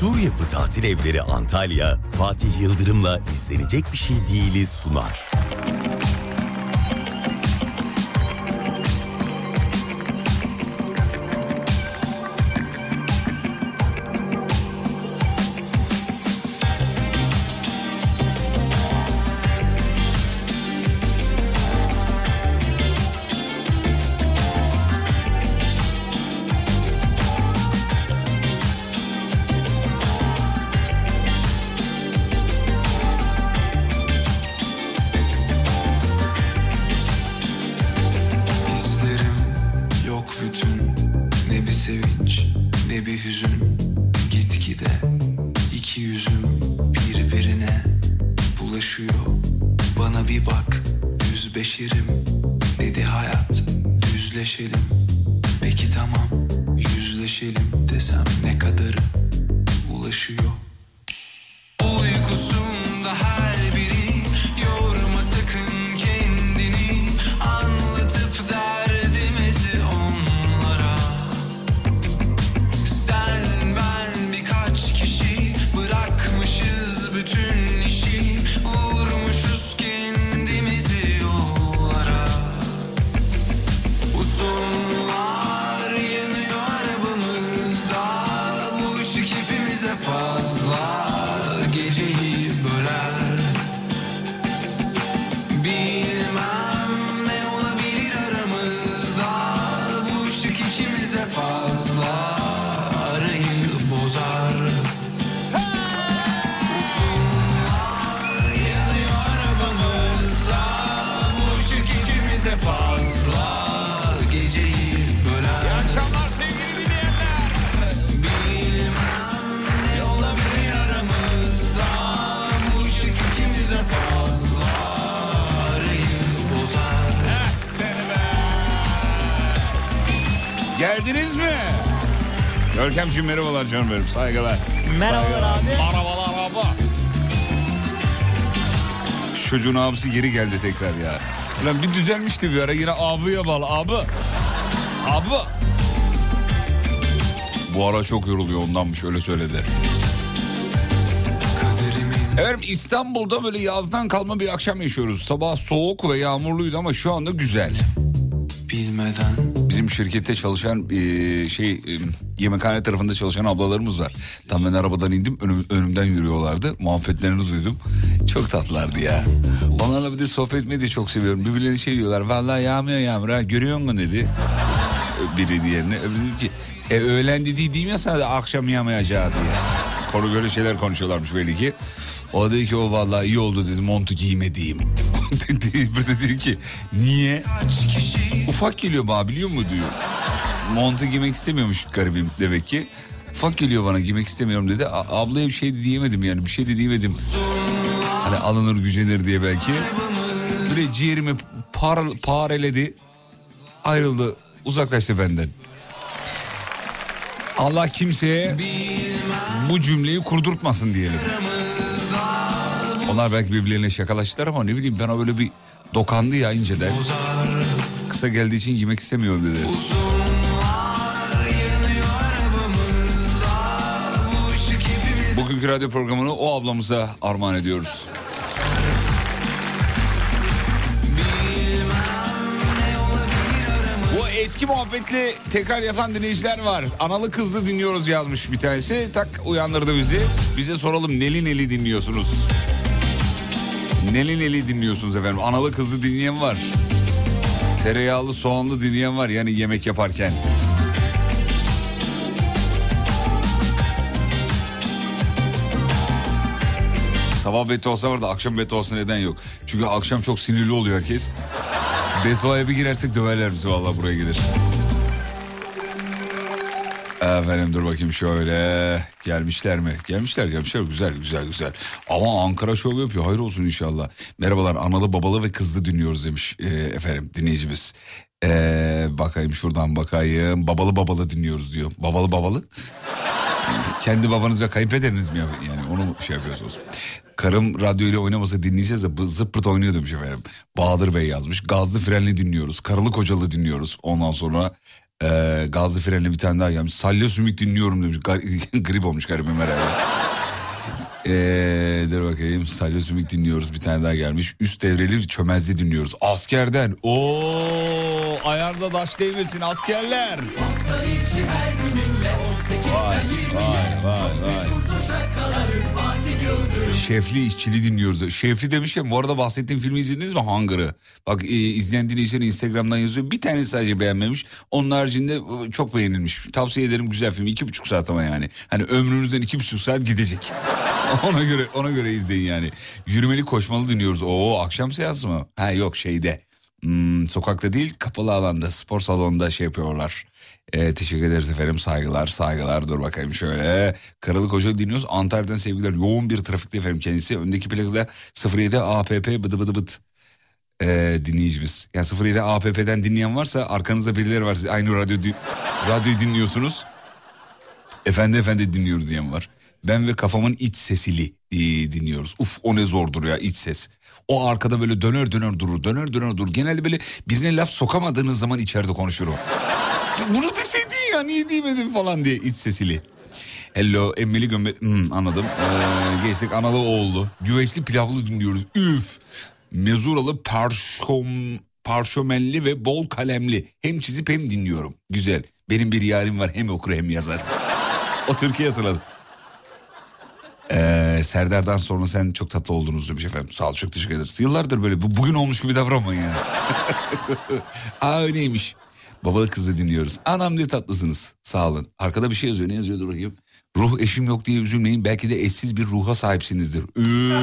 Sur Yapı Tatil Evleri Antalya, Fatih Yıldırım'la izlenecek bir şey değiliz sunar. Görkemciğim merhabalar canım benim saygılar. Merhabalar Saygılar. abi. Merhabalar abi. Şu Çocuğun abisi geri geldi tekrar ya. Ulan bir düzelmişti bir ara yine abiye bağlı abi. Abi. Bu ara çok yoruluyor ondanmış öyle söyledi. Efendim İstanbul'da böyle yazdan kalma bir akşam yaşıyoruz. Sabah soğuk ve yağmurluydu ama şu anda güzel. Bilmeden şirkette çalışan e, şey e, yemekhane tarafında çalışan ablalarımız var. Tam ben arabadan indim önüm- önümden yürüyorlardı. Muhabbetlerini duydum. Çok tatlılardı ya. Onlarla bir de sohbet etmeyi de çok seviyorum. Birbirlerine şey diyorlar. Vallahi yağmıyor yağmur ha görüyor musun dedi. Biri diğerine. Öbürü dedi ki e, öğlen dediği değil mi sana akşam yağmayacağı diye. Konu böyle şeyler konuşuyorlarmış belli ki. O dedi ki o vallahi iyi oldu dedi montu giymediğim. bir de diyor ki niye? Ufak geliyor bana biliyor mu diyor. Montu giymek istemiyormuş garibim demek ki. Ufak geliyor bana giymek istemiyorum dedi. A- ablaya bir şey de diyemedim yani bir şey de diyemedim. Hani alınır gücenir diye belki. Böyle ciğerimi par, pareledi. Ayrıldı uzaklaştı benden. Allah kimseye bu cümleyi kurdurtmasın diyelim. Onlar belki birbirlerine şakalaştılar ama ne bileyim bana böyle bir dokandı ya inceden. Kısa geldiği için giymek istemiyorum dedi. Bugünkü radyo programını o ablamıza armağan ediyoruz. Eski muhabbetli tekrar yazan dinleyiciler var. Analı kızlı dinliyoruz yazmış bir tanesi. Tak uyandırdı bizi. Bize soralım neli neli dinliyorsunuz? Neli neli dinliyorsunuz efendim? Analı kızlı dinleyen var. Tereyağlı soğanlı dinleyen var yani yemek yaparken. Sabah bedduası var da akşam bedduası neden yok? Çünkü akşam çok sinirli oluyor herkes. Bedduaya bir girersek döverler bizi vallahi buraya gelir. Efendim dur bakayım şöyle. Gelmişler mi? Gelmişler gelmişler. Güzel güzel güzel. Ama Ankara şov yapıyor. Hayır olsun inşallah. Merhabalar analı babalı ve kızlı dinliyoruz demiş e, efendim dinleyicimiz. E, bakayım şuradan bakayım. Babalı babalı dinliyoruz diyor. Babalı babalı. Kendi babanız ve kayınpederiniz mi? yap- Yani onu şey yapıyorsunuz? Karım radyo ile oynamasa dinleyeceğiz de bu zıppırt oynuyor demiş efendim. Bahadır Bey yazmış. Gazlı frenli dinliyoruz. Karılı kocalı dinliyoruz. Ondan sonra Ee, gazlı frenle bir tane daha gelmiş. Salya sümük dinliyorum demiş. Gar- Grip olmuş garibim herhalde. Ee, dur bakayım. Salya sümük dinliyoruz. Bir tane daha gelmiş. Üst devreli çömezli dinliyoruz. Askerden. Oo, ayarda taş değmesin askerler. Vay vay vay vay. Şefli işçili dinliyoruz. Şefli demişken bu arada bahsettiğim filmi izlediniz mi? Hunger'ı. Bak e, izleyen dinleyiciler Instagram'dan yazıyor. Bir tane sadece beğenmemiş. Onun haricinde e, çok beğenilmiş. Tavsiye ederim güzel film. iki buçuk saat ama yani. Hani ömrünüzden iki buçuk saat gidecek. ona göre ona göre izleyin yani. Yürümeli koşmalı dinliyoruz. Oo akşam seansı mı? Ha yok şeyde. Hmm, sokakta değil kapalı alanda spor salonunda şey yapıyorlar. Ee, teşekkür ederiz efendim saygılar saygılar dur bakayım şöyle. Karalı Koca dinliyoruz Antalya'dan sevgiler yoğun bir trafikte efendim kendisi. Öndeki plakada 07 APP bıdı bıdı bıt ee, dinleyicimiz. Yani 07 APP'den dinleyen varsa arkanızda birileri var. Siz aynı radyo radyoyu dinliyorsunuz. Efendi efendi dinliyoruz diyen var. Ben ve kafamın iç sesili e, dinliyoruz. Uf o ne zordur ya iç ses. O arkada böyle döner döner durur döner döner durur. Genelde böyle birine laf sokamadığınız zaman içeride konuşur o. Bunu deseydin ya niye demedin falan diye iç sesili. Hello emmeli gömbe... Hmm, anladım. Ee, geçtik analı oğlu. Güveçli pilavlı dinliyoruz. Üf. Mezuralı parşom, parşömenli ve bol kalemli. Hem çizip hem dinliyorum. Güzel. Benim bir yarim var hem okur hem yazar. o Türkiye hatırladım. Ee, Serdar'dan sonra sen çok tatlı oldunuz demiş efendim. Sağ ol çok teşekkür ederiz. Yıllardır böyle bu, bugün olmuş gibi davranmayın yani. Aa öyleymiş. Babalı kızı dinliyoruz. Anam ne tatlısınız. Sağ olun. Arkada bir şey yazıyor. Ne yazıyor dur bakayım. Ruh eşim yok diye üzülmeyin. Belki de eşsiz bir ruha sahipsinizdir. Üü,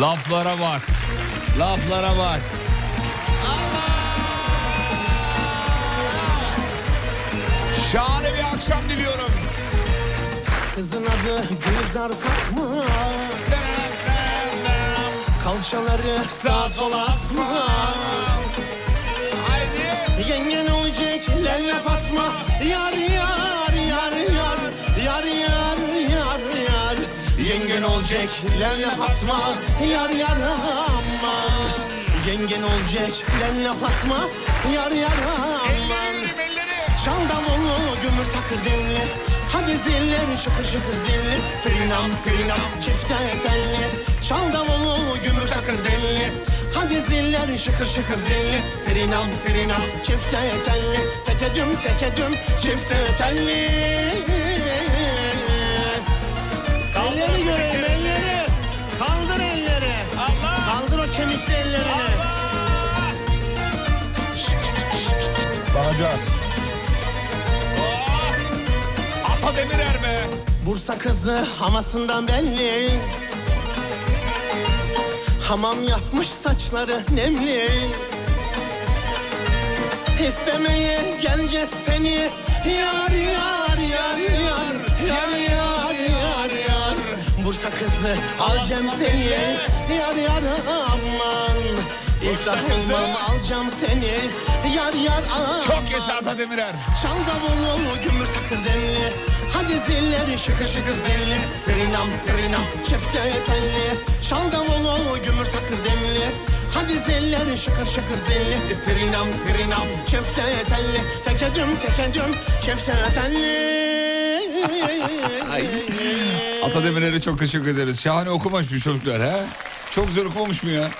laflara bak. Laflara bak. Şahane bir akşam diliyorum. Kızın adı Gülzar Fatma. Kalçaları sağ sola atma. Yengen olacak Lella Fatma. Yar yar yar yar Yar yar yar yar. Yengen olacak Lella Fatma. Yar yar aman Yengen olacak Lella Fatma. Yar yar aman Çal davulu gümür takır dinle Hadi zilleri şıkır şıkır zilli Trinam trinam çifte telli. Çal davulu gümür takır dinle Hadi zilleri şıkır şıkır zilli Trinam trinam çifte telli. Teke düm teke düm çifte telli. Elleri göreyim elleri. Kaldır elleri. Kaldır o kemikli ellerini. Bahacar. Ata Bursa kızı hamasından belli. Hamam yapmış saçları nemli. İstemeye geleceğiz seni Yar yar yar yar Yar yar yar yar. Bursa kızı alacağım seni Yar yar aman. İflah olmam alacağım seni Yar yar aman. Çok yaşa Ata Demirer. Çal davulu gümür takır denli Hadi zilleri şıkır şıkır zilli Trinam trinam çifte telli Çal davulu gümür takır denli Hadi zilleri şıkır şıkır zilli Trinam trinam çifte telli Tekedüm tekedüm çifte telli Ata Demirer'e çok teşekkür ederiz. Şahane okumaş şu çocuklar ha. Çok güzel okumamış mı ya?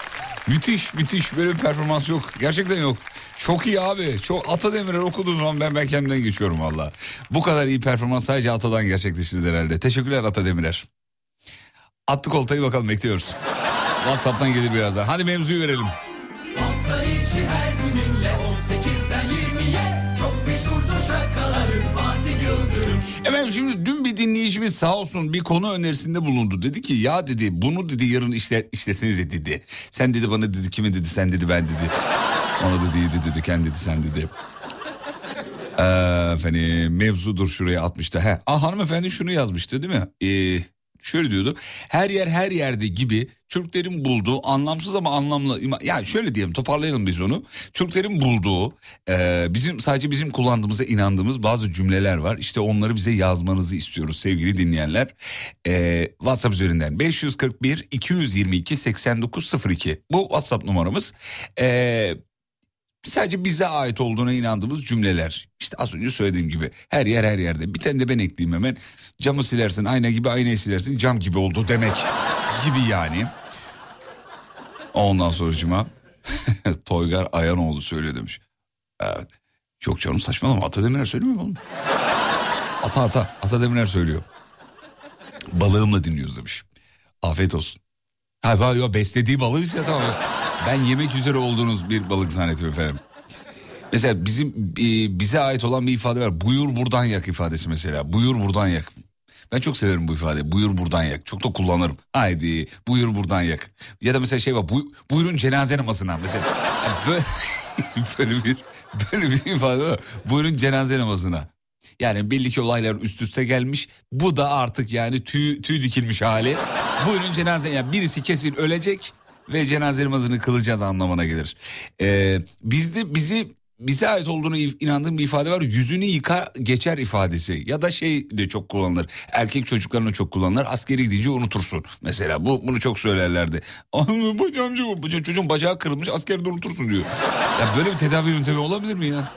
Müthiş müthiş böyle bir performans yok. Gerçekten yok. Çok iyi abi. Çok Ata Demirer okuduğu zaman ben ben kendimden geçiyorum valla. Bu kadar iyi performans sadece Ata'dan gerçekleşti herhalde. Teşekkürler Ata Demirer. Attık oltayı bakalım bekliyoruz. WhatsApp'tan gelir birazdan. Hadi mevzuyu verelim. Hafta içi her gününle 18'den 20'ye çok meşhurdur şakaların Fatih Yıldırım. Efendim şimdi dün bir dinleyicimiz sağ olsun bir konu önerisinde bulundu. Dedi ki ya dedi bunu dedi yarın işte işleseniz dedi. Sen dedi bana dedi kime dedi sen dedi ben dedi. Ona dedi dedi dedi kendi dedi sen dedi. Efendim mevzudur şuraya atmıştı. He, ah, hanımefendi şunu yazmıştı değil mi? Ee, şöyle diyordu. Her yer her yerde gibi Türklerin bulduğu anlamsız ama anlamlı. Ya şöyle diyelim toparlayalım biz onu. Türklerin bulduğu e, bizim sadece bizim kullandığımıza inandığımız bazı cümleler var. İşte onları bize yazmanızı istiyoruz sevgili dinleyenler. E, WhatsApp üzerinden 541 222 8902 bu WhatsApp numaramız. E, sadece bize ait olduğuna inandığımız cümleler. İşte az önce söylediğim gibi her yer her yerde. Bir tane de ben ekleyeyim hemen. Camı silersin ayna gibi aynayı silersin cam gibi oldu demek gibi yani. Ondan sonracıma Toygar Ayanoğlu söylüyor demiş. Evet. Yok canım saçmalama Ata Demirer söylemiyor mu oğlum? Ata ata Ata Demirer söylüyor. Balığımla dinliyoruz demiş. Afiyet olsun. Ha yo, beslediği balığıysa tamam. Ben yemek üzere olduğunuz bir balık zannettim efendim. Mesela bizim e, bize ait olan bir ifade var. Buyur buradan yak ifadesi mesela. Buyur buradan yak. Ben çok severim bu ifadeyi. Buyur buradan yak. Çok da kullanırım. Haydi buyur buradan yak. Ya da mesela şey var. buy- buyurun cenaze namazına mesela. Böyle, böyle bir böyle bir ifade var. Buyurun cenaze namazına. Yani belli ki olaylar üst üste gelmiş. Bu da artık yani tüy, tüy dikilmiş hali. Buyurun cenaze yani birisi kesin ölecek ve cenaze namazını kılacağız anlamına gelir. Ee, bizde bizi bize ait olduğunu inandığım bir ifade var. Yüzünü yıka geçer ifadesi. Ya da şey de çok kullanılır. Erkek çocuklarına çok kullanılır. Askeri gidince unutursun. Mesela bu bunu çok söylerlerdi. Bacağımcı bu çocuğun bacağı kırılmış askerde unutursun diyor. Ya böyle bir tedavi yöntemi olabilir mi ya?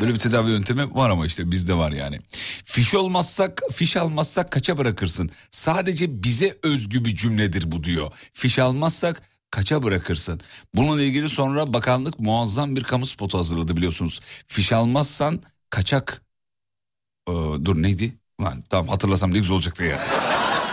Böyle bir tedavi yöntemi var ama işte bizde var yani. Fiş olmazsak, fiş almazsak kaça bırakırsın? Sadece bize özgü bir cümledir bu diyor. Fiş almazsak kaça bırakırsın? Bununla ilgili sonra bakanlık muazzam bir kamu spotu hazırladı biliyorsunuz. Fiş almazsan kaçak... Ee, dur neydi? Lan tamam hatırlasam ne güzel olacaktı ya.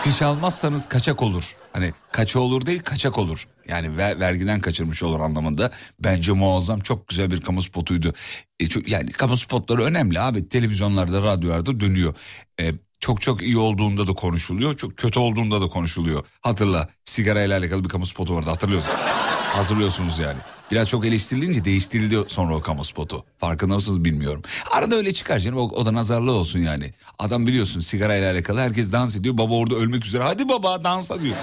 Fiş almazsanız kaçak olur. Hani kaça olur değil kaçak olur. Yani ver- vergiden kaçırmış olur anlamında. Bence muazzam çok güzel bir kamu spotuydu. E, çok, yani kamu spotları önemli abi. Televizyonlarda, radyolarda dönüyor. E, çok çok iyi olduğunda da konuşuluyor. Çok kötü olduğunda da konuşuluyor. Hatırla sigarayla alakalı bir kamu spotu vardı hatırlıyorsun. Hatırlıyorsunuz yani. Biraz çok eleştirilince değiştirildi sonra o kamu spotu. Farkında mısınız bilmiyorum. Arada öyle çıkar canım o, o da nazarlı olsun yani. Adam biliyorsun sigarayla alakalı herkes dans ediyor. Baba orada ölmek üzere hadi baba dansa diyor.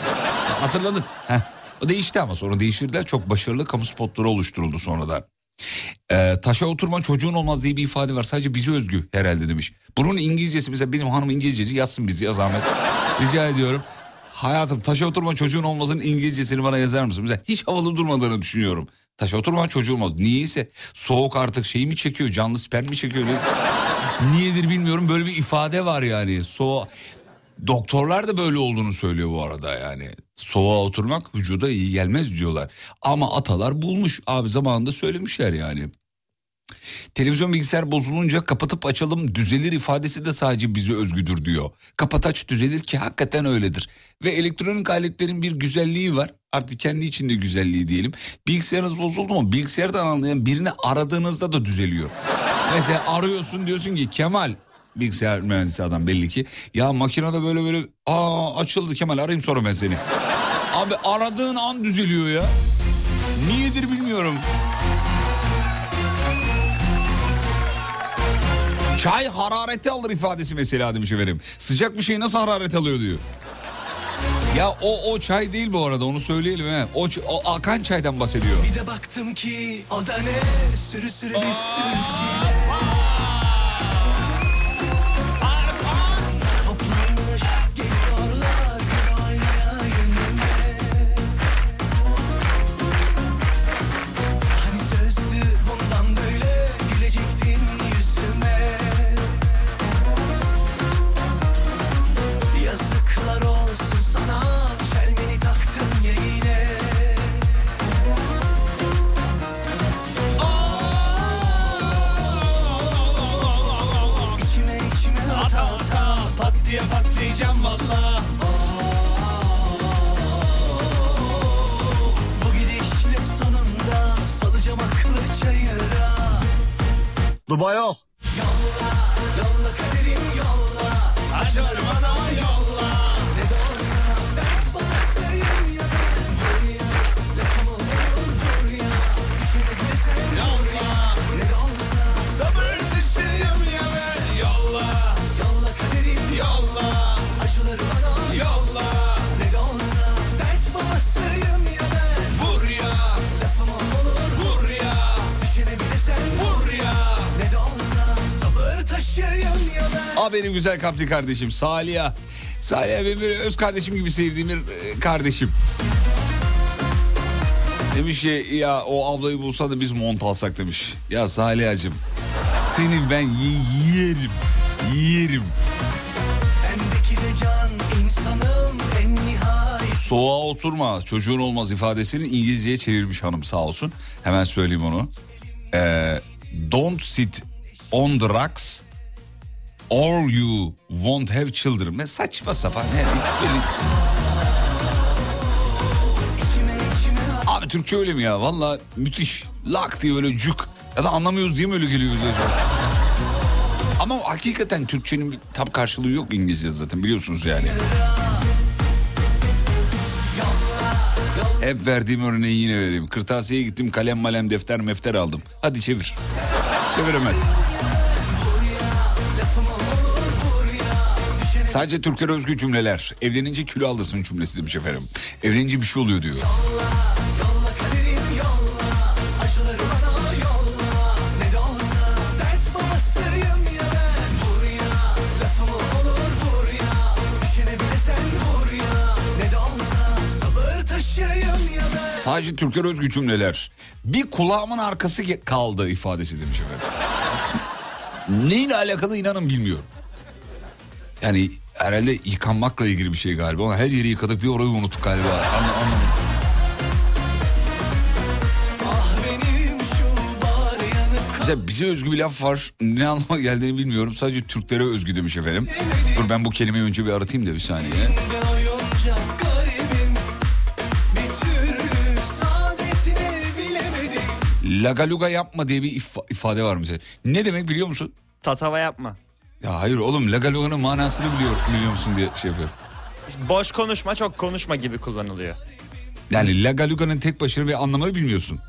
Hatırladın. Heh. O değişti ama sonra değiştirdiler. Çok başarılı kamu spotları oluşturuldu sonradan. Ee, taşa oturma çocuğun olmaz diye bir ifade var. Sadece bize özgü herhalde demiş. Bunun İngilizcesi mesela benim hanım İngilizcesi yazsın bizi ya zahmet. Rica ediyorum. Hayatım taşa oturma çocuğun olmasının İngilizcesini bana yazar mısın? Mesela hiç havalı durmadığını düşünüyorum. Taşa oturma çocuğu olmaz. Niyeyse soğuk artık şeyi mi çekiyor? Canlı sperm mi çekiyor? Niyedir bilmiyorum. Böyle bir ifade var yani. Soğuk. Doktorlar da böyle olduğunu söylüyor bu arada yani. Soğuğa oturmak vücuda iyi gelmez diyorlar. Ama atalar bulmuş abi zamanında söylemişler yani. Televizyon bilgisayar bozulunca kapatıp açalım düzelir ifadesi de sadece bize özgüdür diyor. Kapat aç düzelir ki hakikaten öyledir. Ve elektronik aletlerin bir güzelliği var. Artık kendi içinde güzelliği diyelim. Bilgisayarınız bozuldu mu bilgisayardan anlayan birini aradığınızda da düzeliyor. Mesela arıyorsun diyorsun ki Kemal bilgisayar mühendisi adam belli ki. Ya makinede böyle böyle aa açıldı Kemal arayayım sonra ben seni. Abi aradığın an düzeliyor ya. Niyedir bilmiyorum. Çay harareti alır ifadesi mesela demiş efendim. Sıcak bir şey nasıl hararet alıyor diyor. Ya o o çay değil bu arada onu söyleyelim he. O, o akan çaydan bahsediyor. Bir de baktım ki o da ne sürü sürü bir sürü çile Dubai yok. Güzel kalpli kardeşim Salih'a. Salih'a benim böyle öz kardeşim gibi sevdiğim bir e, kardeşim. Demiş ki ya o ablayı bulsa da biz mont alsak demiş. Ya Salih'cim seni ben yerim. Yerim. Soğuğa oturma çocuğun olmaz ifadesini İngilizceye çevirmiş hanım sağ olsun. Hemen söyleyeyim onu. Ee, don't sit on the rocks or you won't have children. Ne saçma sapan. Ne, böyle... Abi Türkçe öyle mi ya? Valla müthiş. Lak diye öyle cuk. Ya da anlamıyoruz diye mi öyle geliyor bize? Ama hakikaten Türkçenin bir tam karşılığı yok İngilizce zaten biliyorsunuz yani. Hep verdiğim örneği yine vereyim. Kırtasiyeye gittim kalem malem defter mefter aldım. Hadi çevir. Çeviremez. Sadece Türklere özgü cümleler. Evlenince kilo alırsın cümlesi demiş efendim. Evlenince bir şey oluyor diyor. Sadece Türklere özgü cümleler. Bir kulağımın arkası kaldı ifadesi demiş efendim. Neyle alakalı inanın bilmiyorum. Yani herhalde yıkanmakla ilgili bir şey galiba. Ama her yeri yıkadık bir orayı unuttuk galiba. Anla- anlamadım. Ah Mesela bize özgü bir laf var. Ne anlama geldiğini bilmiyorum. Sadece Türklere özgü demiş efendim. Dur ben bu kelimeyi önce bir aratayım da bir saniye. Lagaluga yapma diye bir ifa- ifade var mesela. Ne demek biliyor musun? Tatava yapma. Ya hayır oğlum Lagaluga'nın manasını biliyor, biliyor musun diye şey yapıyorum. Boş konuşma çok konuşma gibi kullanılıyor. Yani Lagaluga'nın tek başına bir anlamını bilmiyorsun.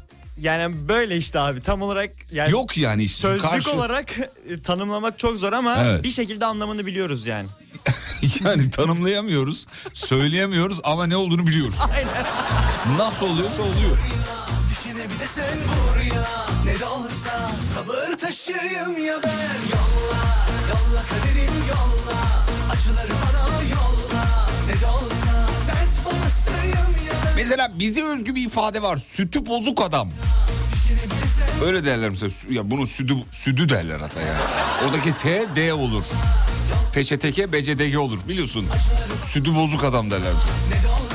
Yani böyle işte abi tam olarak yani Yok yani işte. sözlük karşı- olarak e, tanımlamak çok zor ama Evet. bir şekilde anlamını biliyoruz yani. yani tanımlayamıyoruz, söyleyemiyoruz ama ne olduğunu biliyoruz. Nasıl oluyorsa oluyor. Düşene bir de sen vur ya Ne de olsa sabır taşıyım ya ben Yolla yolla kaderim yolla Acıları bana yolla Ne de olsa dert babasıyım ya Mesela bize özgü bir ifade var. Sütü bozuk adam. Öyle derler mesela. Ya bunu südü, südü derler hatta ya. Oradaki T, D olur. Peçeteke, BCDG olur biliyorsun. Südü bozuk adam derler mesela.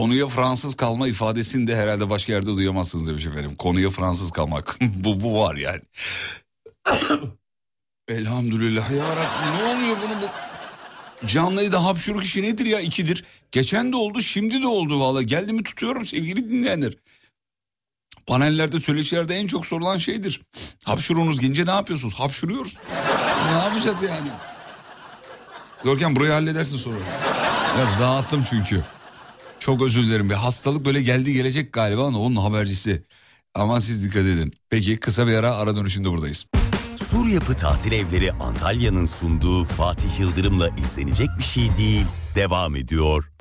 Konuya Fransız kalma ifadesini de herhalde başka yerde duyamazsınız demiş efendim. Konuya Fransız kalmak. bu, bu var yani. Elhamdülillah ya Rabbi ne oluyor bunu bu? Canlıyı da hapşuruk işi nedir ya ikidir. Geçen de oldu şimdi de oldu valla. Geldi mi tutuyorum sevgili dinleyenler. Panellerde söyleşilerde en çok sorulan şeydir. Hapşuruğunuz gelince ne yapıyorsunuz? Hapşuruyoruz. ne yapacağız yani? Görkem burayı halledersin sonra. Biraz dağıttım çünkü. Çok özür dilerim. Bir hastalık böyle geldi gelecek galiba ama onun habercisi. Aman siz dikkat edin. Peki kısa bir ara ara dönüşünde buradayız. Sur Yapı Tatil Evleri Antalya'nın sunduğu Fatih Yıldırım'la izlenecek bir şey değil devam ediyor.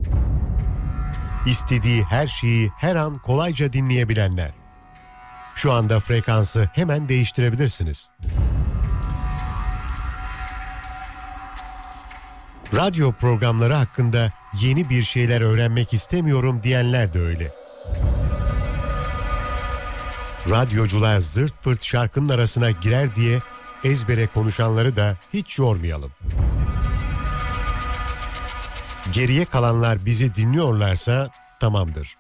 İstediği her şeyi her an kolayca dinleyebilenler. Şu anda frekansı hemen değiştirebilirsiniz. Radyo programları hakkında yeni bir şeyler öğrenmek istemiyorum diyenler de öyle. Radyocular zırt pırt şarkının arasına girer diye ezbere konuşanları da hiç yormayalım. Geriye kalanlar bizi dinliyorlarsa tamamdır.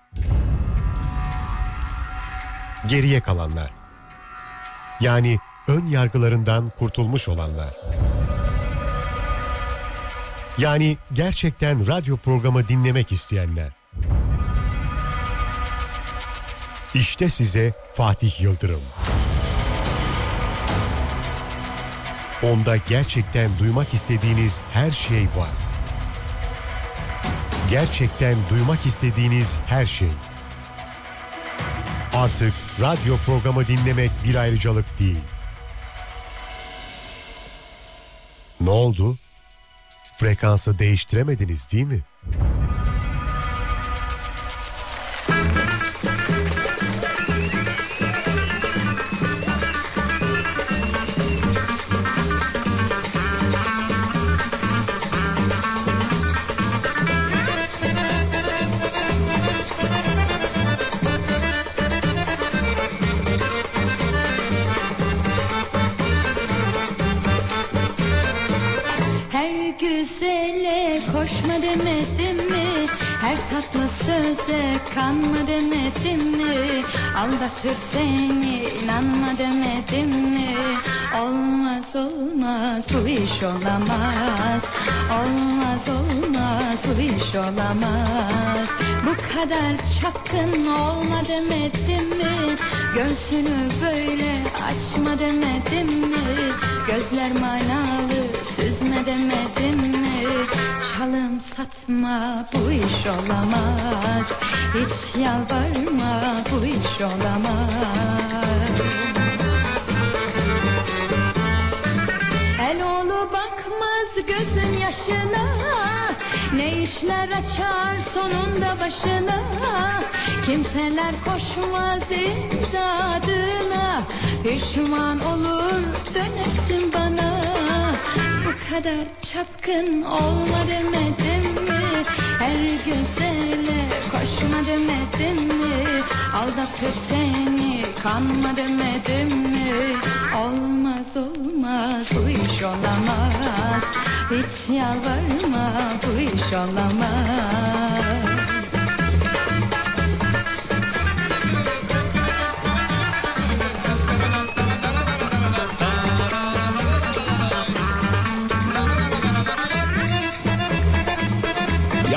Geriye kalanlar. Yani ön yargılarından kurtulmuş olanlar. Yani gerçekten radyo programı dinlemek isteyenler. İşte size Fatih Yıldırım. Onda gerçekten duymak istediğiniz her şey var. Gerçekten duymak istediğiniz her şey. Artık radyo programı dinlemek bir ayrıcalık değil. Ne oldu? Frekansı değiştiremediniz değil mi? Aldatır seni inanma demedim mi? Olmaz olmaz bu iş olamaz. Olmaz olmaz bu iş olamaz. Bu kadar çapkın olma demedim mi? Göğsünü böyle açma demedim mi? Gözler manalı süzme demedim mi? Çalım satma bu iş olamaz. Hiç yalvarma bu iş olamaz. El oğlu bakmaz gözün yaşına Ne işler açar sonunda başına Kimseler koşmaz imdadına Pişman olur dönersin bana kadar çapkın olma demedim mi? Her güzele koşma demedim mi? Aldatır seni kanma demedim mi? Olmaz olmaz bu iş olamaz. Hiç yalvarma bu iş olamaz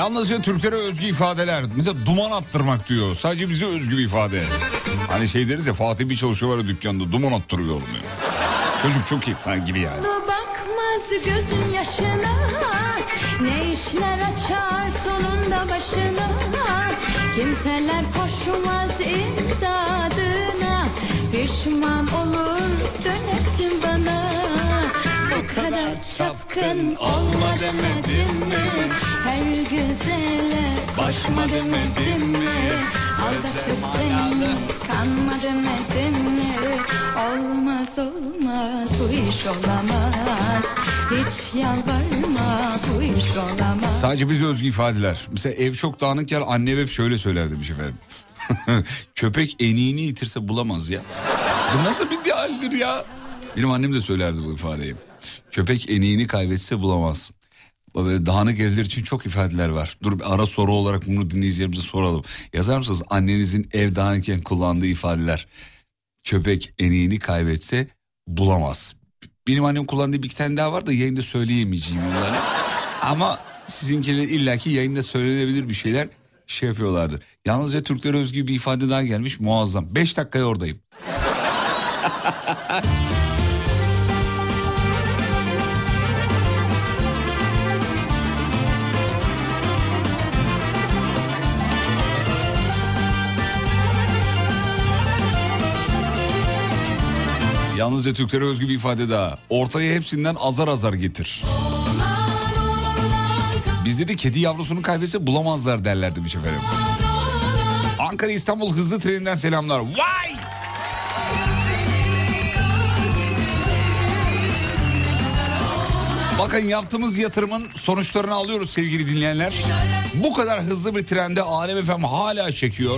Yalnızca Türklere özgü ifadeler. Mesela duman attırmak diyor. Sadece bize özgü bir ifade. Hani şey deriz ya Fatih bir çalışıyor var ya dükkanda duman attırıyor ya. Çocuk çok iyi falan gibi yani. Bakmaz gözün yaşına Ne işler açar sonunda başına Kimseler koşmaz imdadına Pişman olur dönersin bana kadar çapkın olma demedim mi Her güzele başma demedim mi Aldatır seni kanma demedim mi Olmaz olmaz bu iş olamaz Hiç yalvarma bu iş olamaz Sadece bize özgü ifadeler. Mesela ev çok dağınıkken annem hep şöyle söyler demiş efendim. Köpek eniğini yitirse bulamaz ya. Bu nasıl bir idealdir ya? Benim annem de söylerdi bu ifadeyi. Köpek eniğini kaybetse bulamaz. Dağınık evler için çok ifadeler var. Dur bir ara soru olarak bunu dinleyicilerimize soralım. Yazar mısınız annenizin ev dağınıkken kullandığı ifadeler? Köpek eniğini kaybetse bulamaz. Benim annem kullandığı bir iki tane daha var da yayında söyleyemeyeceğim onları. Ama sizinkiler illaki yayında söylenebilir bir şeyler şey yapıyorlardır. Yalnızca Türklere özgü bir ifade daha gelmiş muazzam. Beş dakikaya oradayım. Yalnızca Türklere özgü bir ifade daha. Ortaya hepsinden azar azar getir. Bizde de kedi yavrusunu kaybetse bulamazlar derler demiş efendim. Ankara İstanbul hızlı treninden selamlar. Vay! Bakın yaptığımız yatırımın sonuçlarını alıyoruz sevgili dinleyenler. Bu kadar hızlı bir trende Alem efem hala çekiyor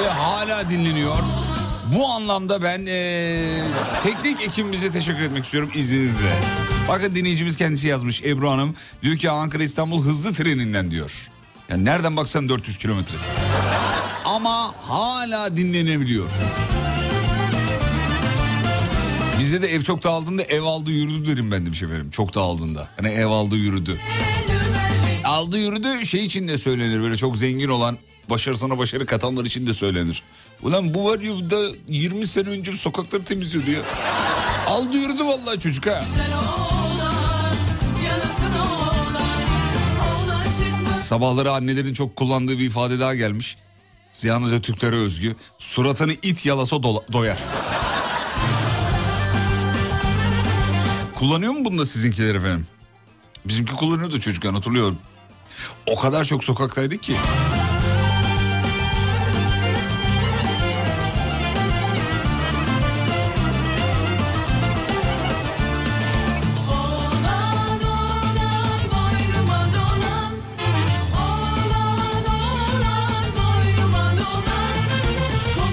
ve hala dinleniyor. Bu anlamda ben eee, teknik ekibimize teşekkür etmek istiyorum izninizle. Bakın dinleyicimiz kendisi yazmış Ebru Hanım. Diyor ki Ankara İstanbul hızlı treninden diyor. Yani nereden baksan 400 kilometre. Ama hala dinlenebiliyor. Bizde de ev çok dağıldığında ev aldı yürüdü derim ben demiş efendim. Çok dağıldığında. Hani ev aldı yürüdü. Aldı yürüdü şey için de söylenir böyle çok zengin olan başarısına başarı katanlar için de söylenir. Ulan bu var ya da 20 sene önce sokakları temizliyordu ya. Aldı yürüdü vallahi çocuk ha. Sabahları annelerin çok kullandığı bir ifade daha gelmiş. Yalnızca Türklere özgü. Suratını it yalasa dola- doyar. Kullanıyor mu bunda sizinkiler efendim? Bizimki kullanıyordu çocukken hatırlıyorum. O kadar çok sokaktaydık ki.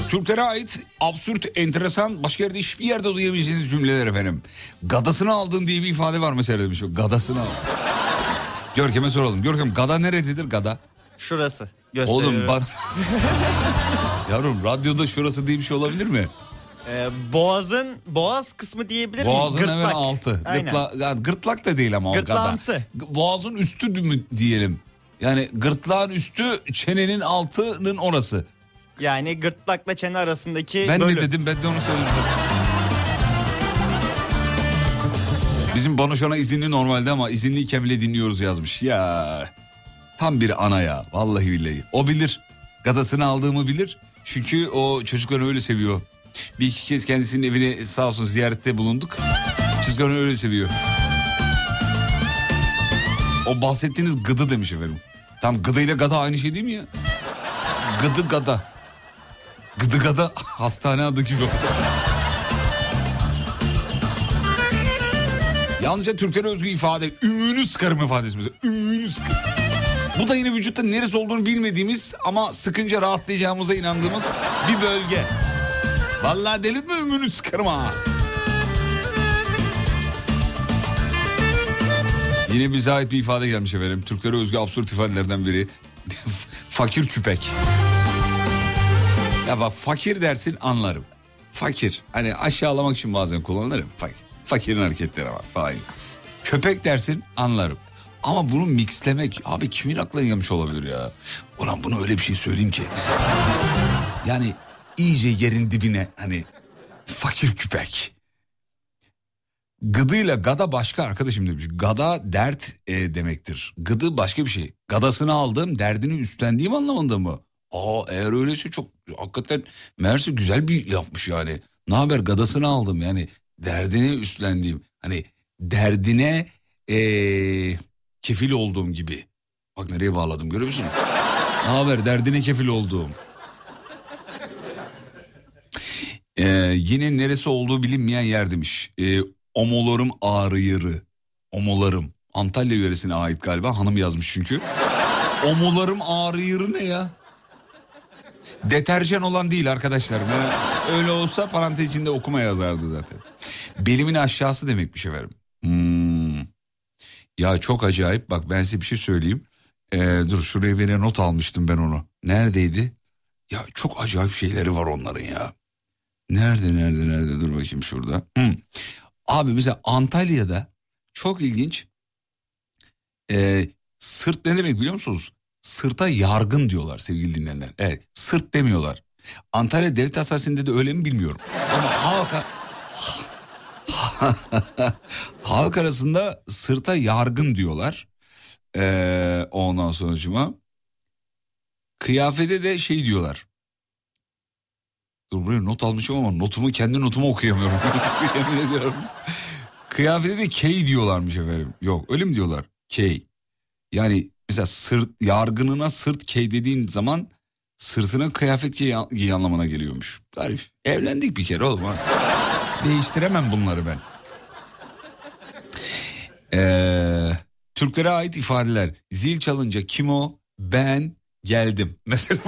Türklere ait absürt, enteresan, başka yerde hiçbir yerde duyamayacağınız cümleler efendim. Gadasını aldın diye bir ifade var mesela demiş. Gadasını al. Görkem'e soralım. Görkem gada neresidir gada? Şurası. Gösteriyorum. Oğlum bak. Yavrum radyoda şurası diye bir şey olabilir mi? Ee, boğazın boğaz kısmı diyebilir miyim? Boğazın hemen Gırtlak. altı. Aynen. Gırtla, yani gırtlak da değil ama o Gırtlağımsı. Boğazın üstü mü diyelim. Yani gırtlağın üstü çenenin altının orası. Yani gırtlakla çene arasındaki Ben bölüm. ne dedim ben de onu söyledim. Bizim an izinli normalde ama izinliyken bile dinliyoruz yazmış. Ya tam bir ana ya vallahi billahi. O bilir. Gadasını aldığımı bilir. Çünkü o çocukları öyle seviyor. Bir iki kez kendisinin evine sağ olsun ziyarette bulunduk. Çocukları öyle seviyor. O bahsettiğiniz gıdı demiş efendim. Tam gıdıyla gada aynı şey değil mi ya? Gıdı gada. Gıdı gada hastane adı gibi. Yalnızca Türklere özgü ifade. Ümüğünü sıkarım ifadesi mesela. Sıkarım. Bu da yine vücutta neresi olduğunu bilmediğimiz ama sıkınca rahatlayacağımıza inandığımız bir bölge. Vallahi delirtme ümüğünü sıkarım ha. Yine bize ait bir ifade gelmiş efendim. Türklere özgü absürt ifadelerden biri. Fakir küpek. Ya bak fakir dersin anlarım. Fakir. Hani aşağılamak için bazen kullanırım. Fakir. Fakirin hareketleri var falan. Köpek dersin anlarım. Ama bunu mixlemek abi kimin aklına gelmiş olabilir ya? Ulan bunu öyle bir şey söyleyeyim ki. Yani iyice yerin dibine hani fakir küpek. Gıdıyla gada başka arkadaşım demiş. Gada dert e, demektir. Gıdı başka bir şey. Gadasını aldığım derdini üstlendiğim anlamında mı? Aa eğer öyleyse çok hakikaten meğerse güzel bir yapmış yani. Ne haber gadasını aldım yani derdini üstlendiğim. Hani derdine e, kefil olduğum gibi. Bak nereye bağladım görüyor musun? ne haber derdine kefil olduğum. Ee, yine neresi olduğu bilinmeyen yer demiş. Ee, omolarım ağrıyırı. Omolarım. Antalya yöresine ait galiba hanım yazmış çünkü. Omolarım ağrıyırı ne ya? Deterjan olan değil arkadaşlar. Yani öyle olsa parantez içinde okuma yazardı zaten. Belimin aşağısı demekmiş efendim. Hmm. Ya çok acayip bak ben size bir şey söyleyeyim. Ee, dur şuraya bir not almıştım ben onu. Neredeydi? Ya çok acayip şeyleri var onların ya. Nerede nerede nerede dur bakayım şurada. Hmm. Abi mesela Antalya'da çok ilginç. Ee, sırt ne demek biliyor musunuz? Sırta yargın diyorlar sevgili dinleyenler. Evet sırt demiyorlar. Antalya Devlet Hastanesi'nde de öyle mi bilmiyorum. Ama halka... halk arasında sırta yargın diyorlar. Ee, ondan sonucuma. Kıyafete de şey diyorlar. Dur buraya not almışım ama notumu kendi notumu okuyamıyorum. Yemin ediyorum. Kıyafete de key diyorlarmış efendim. Yok öyle mi diyorlar? Key. Yani mesela sırt yargınına sırt key dediğin zaman sırtına kıyafet giy, giy anlamına geliyormuş. Garip. Evlendik bir kere oğlum. Değiştiremem bunları ben. Ee, Türklere ait ifadeler. Zil çalınca kim o? Ben geldim. Mesela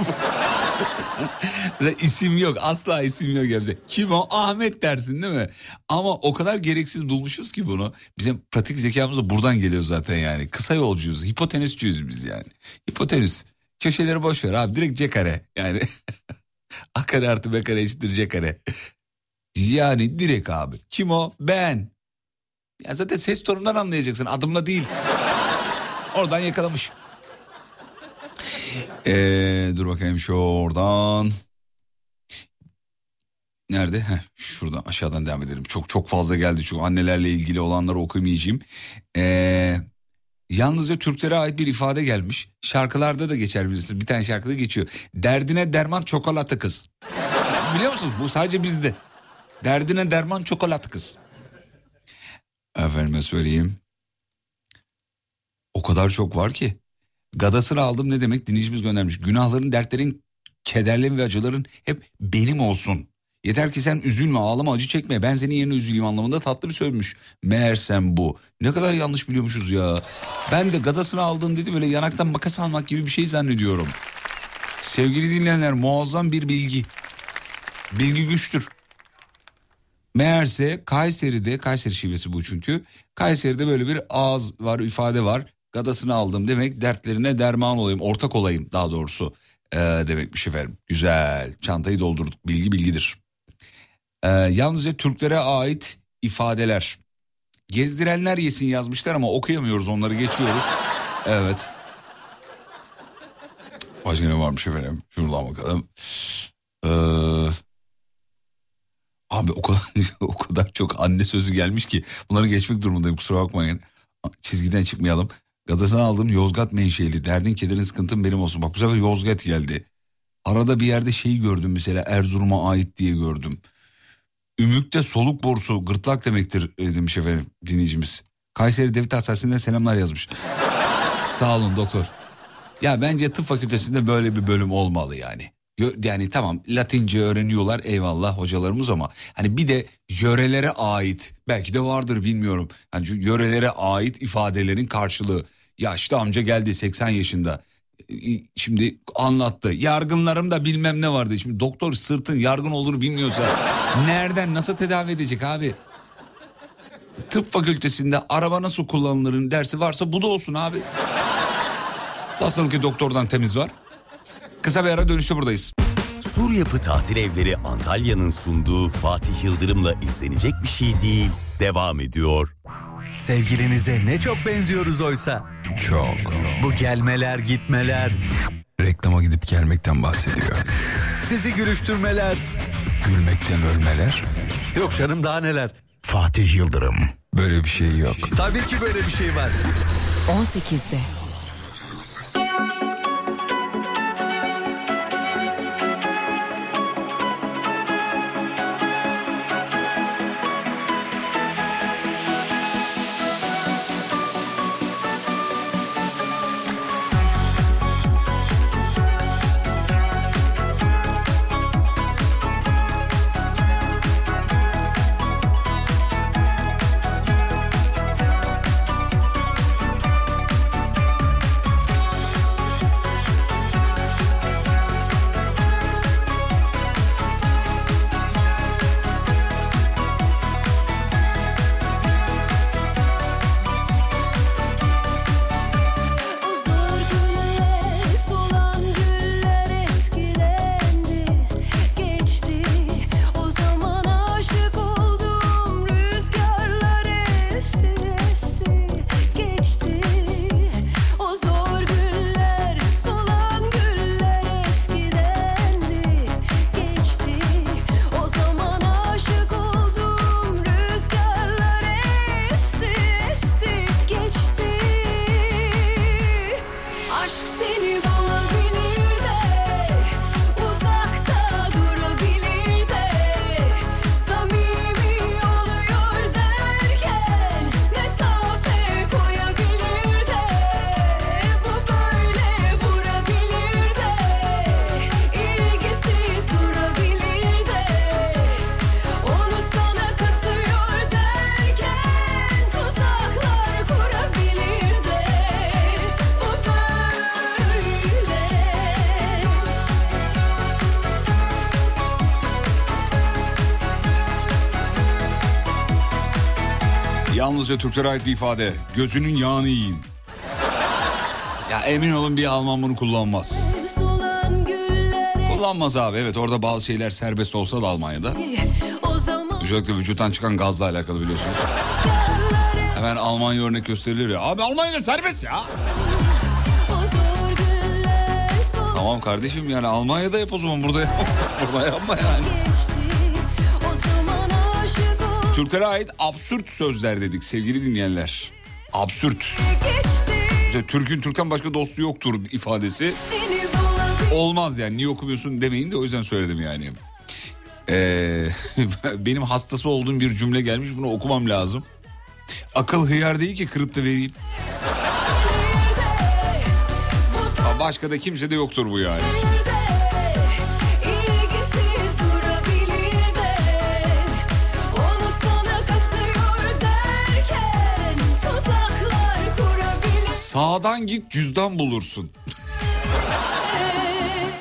isim yok asla isim yok. Yani. Kim o? Ahmet dersin değil mi? Ama o kadar gereksiz bulmuşuz ki bunu. Bizim pratik zekamız da buradan geliyor zaten yani. Kısa yolcuyuz, hipotenüsçüyüz biz yani. Hipotenüs. Köşeleri boş ver abi direkt C kare. Yani A kare artı B kare eşittir C kare. Yani direkt abi. Kim o? Ben. Ya zaten ses tonundan anlayacaksın adımla değil. Oradan yakalamış. Ee, dur bakayım şu oradan. Nerede? Heh, şuradan aşağıdan devam edelim. Çok çok fazla geldi çünkü annelerle ilgili olanları okumayacağım. Ee, yalnızca Türklere ait bir ifade gelmiş. Şarkılarda da geçer bilirsiniz. Bir tane şarkıda geçiyor. Derdine derman çikolata kız. Biliyor musunuz? Bu sadece bizde. Derdine derman çikolata kız. Efendime söyleyeyim. O kadar çok var ki. Gadasını aldım ne demek dinleyicimiz göndermiş. Günahların, dertlerin, kederlerin ve acıların hep benim olsun. Yeter ki sen üzülme, ağlama, acı çekme. Ben senin yerine üzüleyim anlamında tatlı bir sözmüş. Meğersem bu. Ne kadar yanlış biliyormuşuz ya. Ben de gadasını aldım dedi böyle yanaktan makas almak gibi bir şey zannediyorum. Sevgili dinleyenler muazzam bir bilgi. Bilgi güçtür. Meğerse Kayseri'de, Kayseri şivesi bu çünkü. Kayseri'de böyle bir ağız var, ifade var. Gadasını aldım demek dertlerine derman olayım ortak olayım daha doğrusu ee, demekmiş efendim. Güzel çantayı doldurduk bilgi bilgidir. Ee, yalnızca Türklere ait ifadeler. Gezdirenler yesin yazmışlar ama okuyamıyoruz onları geçiyoruz. Evet. Başka ne varmış efendim? Şuradan bakalım. Ee, abi o kadar, o kadar çok anne sözü gelmiş ki bunları geçmek durumundayım kusura bakmayın. Çizgiden çıkmayalım. Gadasını aldım Yozgat menşeli. Derdin kederin sıkıntın benim olsun. Bak bu sefer Yozgat geldi. Arada bir yerde şeyi gördüm mesela Erzurum'a ait diye gördüm. Ümük'te soluk borusu gırtlak demektir e, demiş efendim dinleyicimiz. Kayseri Devlet Hastanesi'nden selamlar yazmış. Sağ olun doktor. Ya bence tıp fakültesinde böyle bir bölüm olmalı yani. Yani tamam Latince öğreniyorlar eyvallah hocalarımız ama hani bir de yörelere ait belki de vardır bilmiyorum. Şu yörelere ait ifadelerin karşılığı. Yaşlı amca geldi 80 yaşında. E, Şimdi anlattı. Yargınlarım da bilmem ne vardı. Şimdi doktor sırtın yargın olduğunu bilmiyorsa nereden nasıl tedavi edecek abi? Tıp fakültesinde araba nasıl kullanılırın dersi varsa bu da olsun abi. Nasıl ki doktordan temiz var. Kısa bir ara dönüşte buradayız. Sur Yapı Tatil Evleri Antalya'nın sunduğu Fatih Yıldırım'la izlenecek bir şey değil. Devam ediyor. Sevgilinize ne çok benziyoruz oysa. Çok. Bu gelmeler gitmeler, Reklama gidip gelmekten bahsediyor. sizi gülüştürmeler. Gülmekten ölmeler. Yok canım daha neler. Fatih Yıldırım. Böyle bir şey yok. Tabii ki böyle bir şey var. 18'de. Yalnızca Türklere ait bir ifade. Gözünün yağını yiyin. Ya emin olun bir Alman bunu kullanmaz. Kullanmaz abi evet orada bazı şeyler serbest olsa da Almanya'da. Özellikle vücuttan çıkan gazla alakalı biliyorsunuz. Hemen Almanya örnek gösterilir ya. Abi Almanya'da serbest ya. Tamam kardeşim yani Almanya'da yap o zaman burada yapma. burada yapma yani. Türklere ait absürt sözler dedik sevgili dinleyenler. Absürt. İşte Türk'ün Türk'ten başka dostu yoktur ifadesi. Olmaz yani niye okumuyorsun demeyin de o yüzden söyledim yani. Ee, benim hastası olduğum bir cümle gelmiş bunu okumam lazım. Akıl hıyar değil ki kırıp da vereyim. Başka da kimse de yoktur bu yani. Sağdan git cüzdan bulursun.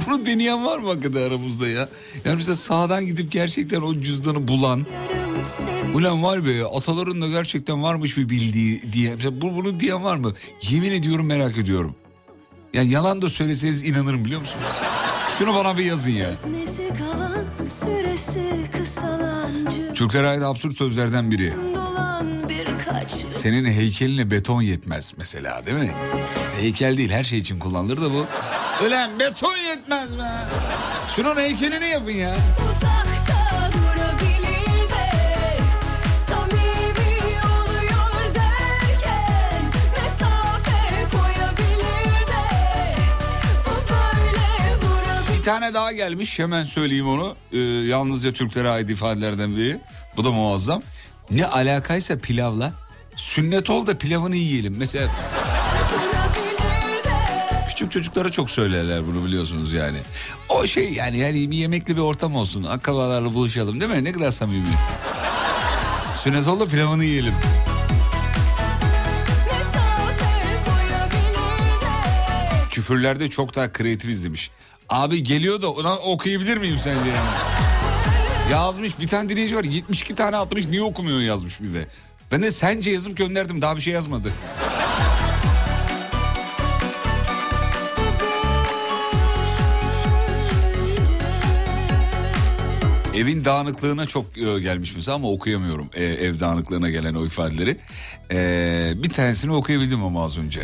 Bunu deneyen var mı hakikaten aramızda ya? Yani mesela sağdan gidip gerçekten o cüzdanı bulan. Ulan var be ataların da gerçekten varmış bir bildiği diye. Mesela bu, bunu diyen var mı? Yemin ediyorum merak ediyorum. Yani yalan da söyleseniz inanırım biliyor musunuz? Şunu bana bir yazın ya. Kalan Türklere ait absürt sözlerden biri. Senin heykeline beton yetmez mesela değil mi? Heykel değil her şey için kullanılır da bu. Ulan beton yetmez be. Şunun heykelini yapın ya. Bir tane daha gelmiş hemen söyleyeyim onu. Ee, yalnızca Türklere ait ifadelerden biri. Bu da muazzam. Ne alakaysa pilavla. Sünnet ol da pilavını yiyelim. Mesela küçük çocuklara çok söylerler bunu biliyorsunuz yani. O şey yani yani bir yemekli bir ortam olsun. Akrabalarla buluşalım değil mi? Ne kadar samimi. Sünnet ol da pilavını yiyelim. Küfürlerde çok daha kreatifiz demiş. Abi geliyor da ona okuyabilir miyim sence yani? Yazmış bir tane dinleyici var 72 tane atmış niye okumuyor yazmış bize. Ben de sence yazıp gönderdim daha bir şey yazmadı. Evin dağınıklığına çok e, gelmiş mesela ama okuyamıyorum e, ev dağınıklığına gelen o ifadeleri. E, bir tanesini okuyabildim ama az önce.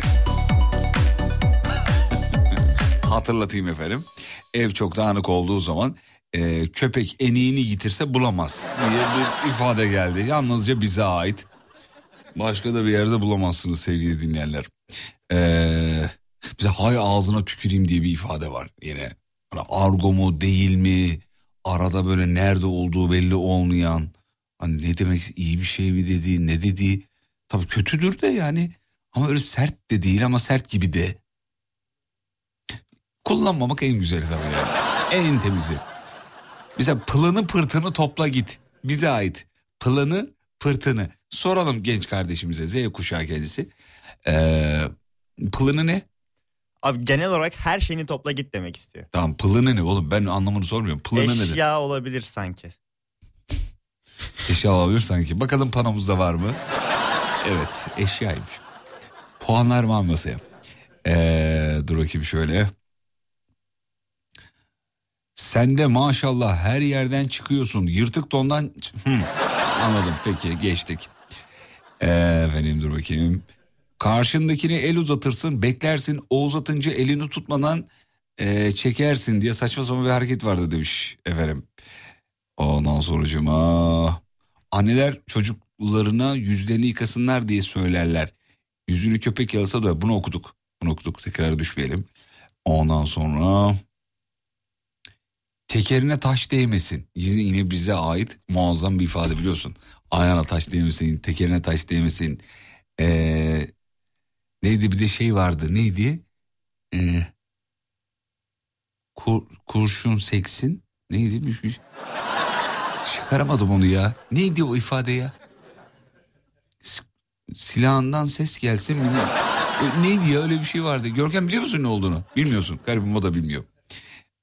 Hatırlatayım efendim. Ev çok dağınık olduğu zaman e, köpek eniğini yitirse bulamaz diye bir ifade geldi. Yalnızca bize ait. Başka da bir yerde bulamazsınız sevgili dinleyenler. Ee, bize hay ağzına tüküreyim diye bir ifade var yine. Hani argo mu değil mi? Arada böyle nerede olduğu belli olmayan. Hani ne demek iyi bir şey mi dedi ne dedi. Tabii kötüdür de yani. Ama öyle sert de değil ama sert gibi de. Kullanmamak en güzeli tabii yani. En temizi. Mesela pılını pırtını topla git. Bize ait. Pılını pırtını. Soralım genç kardeşimize Z kuşağı kendisi. Ee, pılını ne? Abi genel olarak her şeyini topla git demek istiyor. Tamam pılını ne oğlum ben anlamını sormuyorum. Pılını nedir? Eşya olabilir sanki. Eşya olabilir sanki. Bakalım panomuzda var mı? Evet eşyaymış. Puanlar var masaya. Ee, dur bakayım şöyle. Sen de maşallah her yerden çıkıyorsun. Yırtık tondan... Anladım peki geçtik. Ee, efendim dur bakayım. Karşındakine el uzatırsın beklersin o uzatınca elini tutmadan e, çekersin diye saçma sapan bir hareket vardı demiş efendim. Ondan sonucuma anneler çocuklarına yüzlerini yıkasınlar diye söylerler. Yüzünü köpek yalasa da bunu okuduk. Bunu okuduk tekrar düşmeyelim. Ondan sonra tekerine taş değmesin. Yine, bize ait muazzam bir ifade biliyorsun. Ayağına taş değmesin, tekerine taş değmesin. Ee, neydi bir de şey vardı neydi? Ee, kur, kurşun seksin neydi? Bir, bir, çıkaramadım onu ya. Neydi o ifade ya? Silahından ses gelsin mi? E, Neydi ya öyle bir şey vardı. Görkem biliyor musun ne olduğunu? Bilmiyorsun. Garibim o da bilmiyor.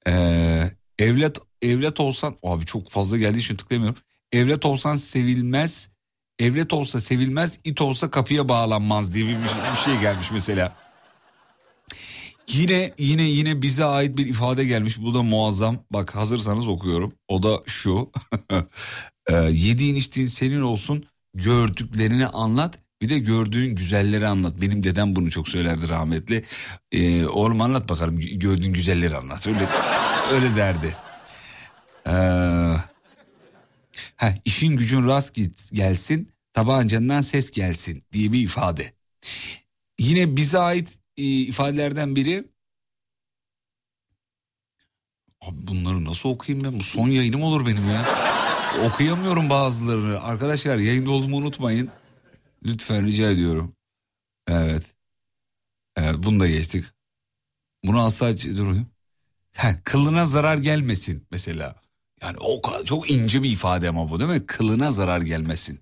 Ee, evlat evlat olsan abi çok fazla geldiği için tıklayamıyorum. Evlat olsan sevilmez. Evlat olsa sevilmez, it olsa kapıya bağlanmaz diye bir, bir şey gelmiş mesela. Yine yine yine bize ait bir ifade gelmiş. Bu da muazzam. Bak hazırsanız okuyorum. O da şu. Ee, yediğin içtiğin senin olsun. Gördüklerini anlat. Bir de gördüğün güzelleri anlat. Benim dedem bunu çok söylerdi rahmetli. Ee, oğlum anlat bakalım gördüğün güzelleri anlat. Öyle öyle derdi. Ee, ha, işin gücün rast git, gelsin. Tabancandan ses gelsin diye bir ifade. Yine bize ait e, ifadelerden biri Abi bunları nasıl okuyayım ben? Bu son yayınım olur benim ya. Okuyamıyorum bazılarını. Arkadaşlar yayında olduğumu unutmayın. Lütfen rica ediyorum. Evet. Evet bunu da geçtik. Bunu asla durun. Ha, kılına zarar gelmesin mesela. Yani o kadar çok ince bir ifade ama bu değil mi? Kılına zarar gelmesin.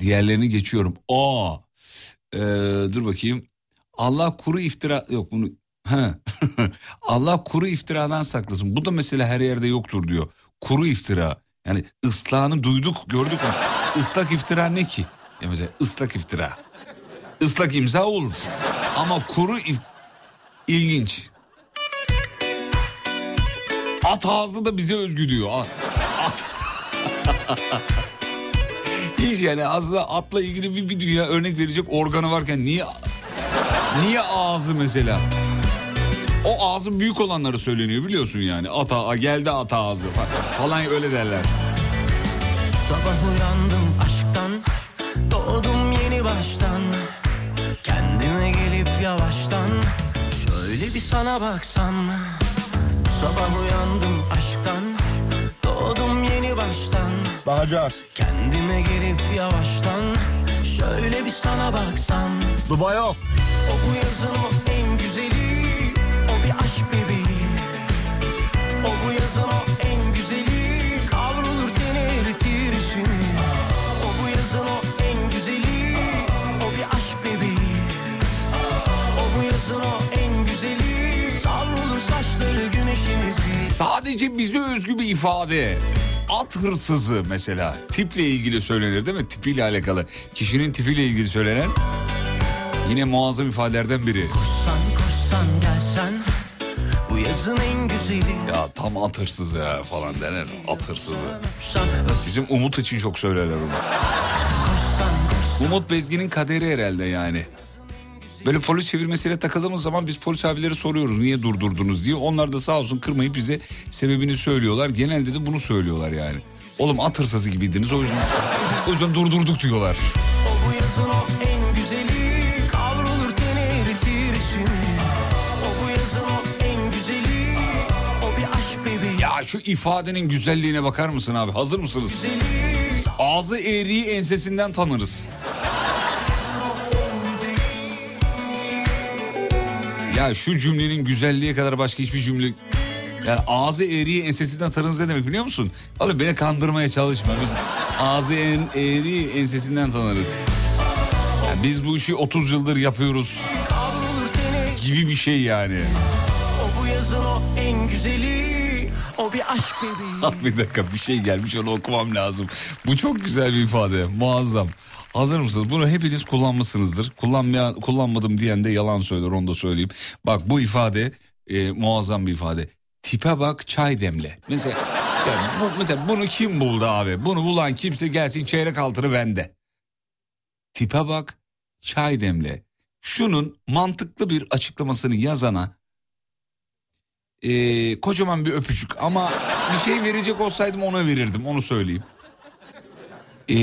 Diğerlerini geçiyorum. Aa, ee, dur bakayım. Allah kuru iftira yok bunu. Allah kuru iftiradan saklasın. Bu da mesela her yerde yoktur diyor. Kuru iftira. Yani ıslahını duyduk gördük? Islak iftira ne ki? Ya mesela ıslak iftira. Islak imza olur. Ama kuru if... ilginç. At ağzı da bize özgü diyor. At. at. Hiç yani aslında atla ilgili bir, bir dünya örnek verecek organı varken niye niye ağzı mesela? O ağzı büyük olanları söyleniyor biliyorsun yani. Ata geldi ata ağzı falan, öyle derler. Sabah uyandım Doğdum yeni baştan. Kendime gelip yavaştan Şöyle bir sana baksam. Sabah uyandım aşktan. Doğdum yeni baştan. Bakacağız. Kendime gelip yavaştan Şöyle bir sana baksam. Dubai yok. O bu yazın o en güzeli O bir aşk bebeği. O bu yazın o Sadece bize özgü bir ifade. At hırsızı mesela tiple ilgili söylenir değil mi? Tipiyle alakalı. Kişinin tipiyle ilgili söylenen yine muazzam ifadelerden biri. Koşsan koşsan gelsen Bu yazın en güzeli Ya tam at hırsızı ya falan denir. At hırsızı. Bizim Umut için çok söylerler onu. Umut Bezgin'in kaderi herhalde yani. Böyle polis çevirmesiyle takıldığımız zaman biz polis abileri soruyoruz niye durdurdunuz diye. Onlar da sağ olsun kırmayıp bize sebebini söylüyorlar. Genelde de bunu söylüyorlar yani. Oğlum at hırsızı gibiydiniz o yüzden, o yüzden durdurduk diyorlar. O bu yazın o en güzeli Kavrulur teni eritir içini O bu yazın o en güzeli O bir aşk bebeği Ya şu ifadenin güzelliğine bakar mısın abi? Hazır mısınız? Güzeli Ağzı eğriyi ensesinden tanırız. Ya şu cümlenin güzelliğe kadar başka hiçbir cümle... Yani ağzı eğriyi ensesinden tanırız ne demek biliyor musun? Oğlum beni kandırmaya çalışma. Biz ağzı en, eğriyi ensesinden tanırız. Ya biz bu işi 30 yıldır yapıyoruz gibi bir şey yani. O bu yazın o en güzeli O bir aşk bebeği bir dakika bir şey gelmiş onu okumam lazım. Bu çok güzel bir ifade muazzam. Hazır mısınız? Bunu hepiniz kullanmışsınızdır. Kullanmayan, kullanmadım diyen de yalan söyler onu da söyleyeyim. Bak bu ifade e, muazzam bir ifade. Tipe bak çay demle. Mesela, yani bu, mesela bunu kim buldu abi? Bunu bulan kimse gelsin çeyrek altını bende. Tipe bak çay demle. Şunun mantıklı bir açıklamasını yazana e, kocaman bir öpücük ama bir şey verecek olsaydım ona verirdim onu söyleyeyim. E,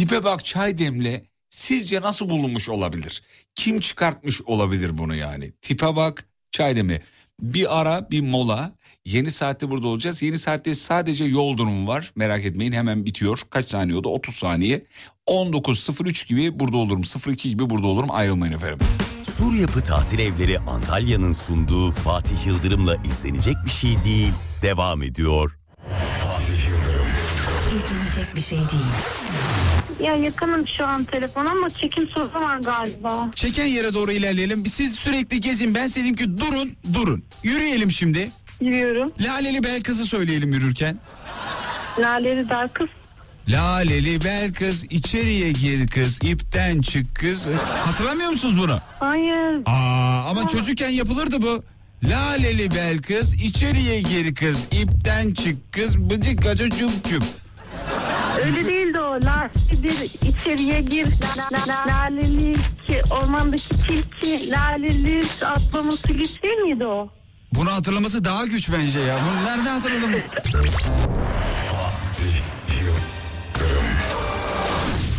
tipe bak çay demle sizce nasıl bulunmuş olabilir? Kim çıkartmış olabilir bunu yani? Tipe bak çay demle. Bir ara bir mola yeni saatte burada olacağız. Yeni saatte sadece yol durumu var merak etmeyin hemen bitiyor. Kaç saniye oldu 30 saniye. 19.03 gibi burada olurum 02 gibi burada olurum ayrılmayın efendim. Sur Yapı Tatil Evleri Antalya'nın sunduğu Fatih Yıldırım'la izlenecek bir şey değil. Devam ediyor. İzlenecek bir şey değil. Ya yakınım şu an telefon ama çekim sorunu var galiba. Çeken yere doğru ilerleyelim. Siz sürekli gezin. Ben dedim ki durun, durun. Yürüyelim şimdi. Yürüyorum. Laleli bel kızı söyleyelim yürürken. Laleli kız. Laleli bel kız, içeriye gir kız, ipten çık kız. Hatırlamıyor musunuz bunu? Hayır. Aa, ama çocukken yapılırdı bu. Laleli bel kız, içeriye gir kız, ipten çık kız, bıcık gaca cup cup. Öyle Lalelidir içeriye gir. La, la, la, laleli ki ormandaki tilki. Laleli atlaması güç değil miydi o? Bunu hatırlaması daha güç bence ya. Bunu nerede hatırladım?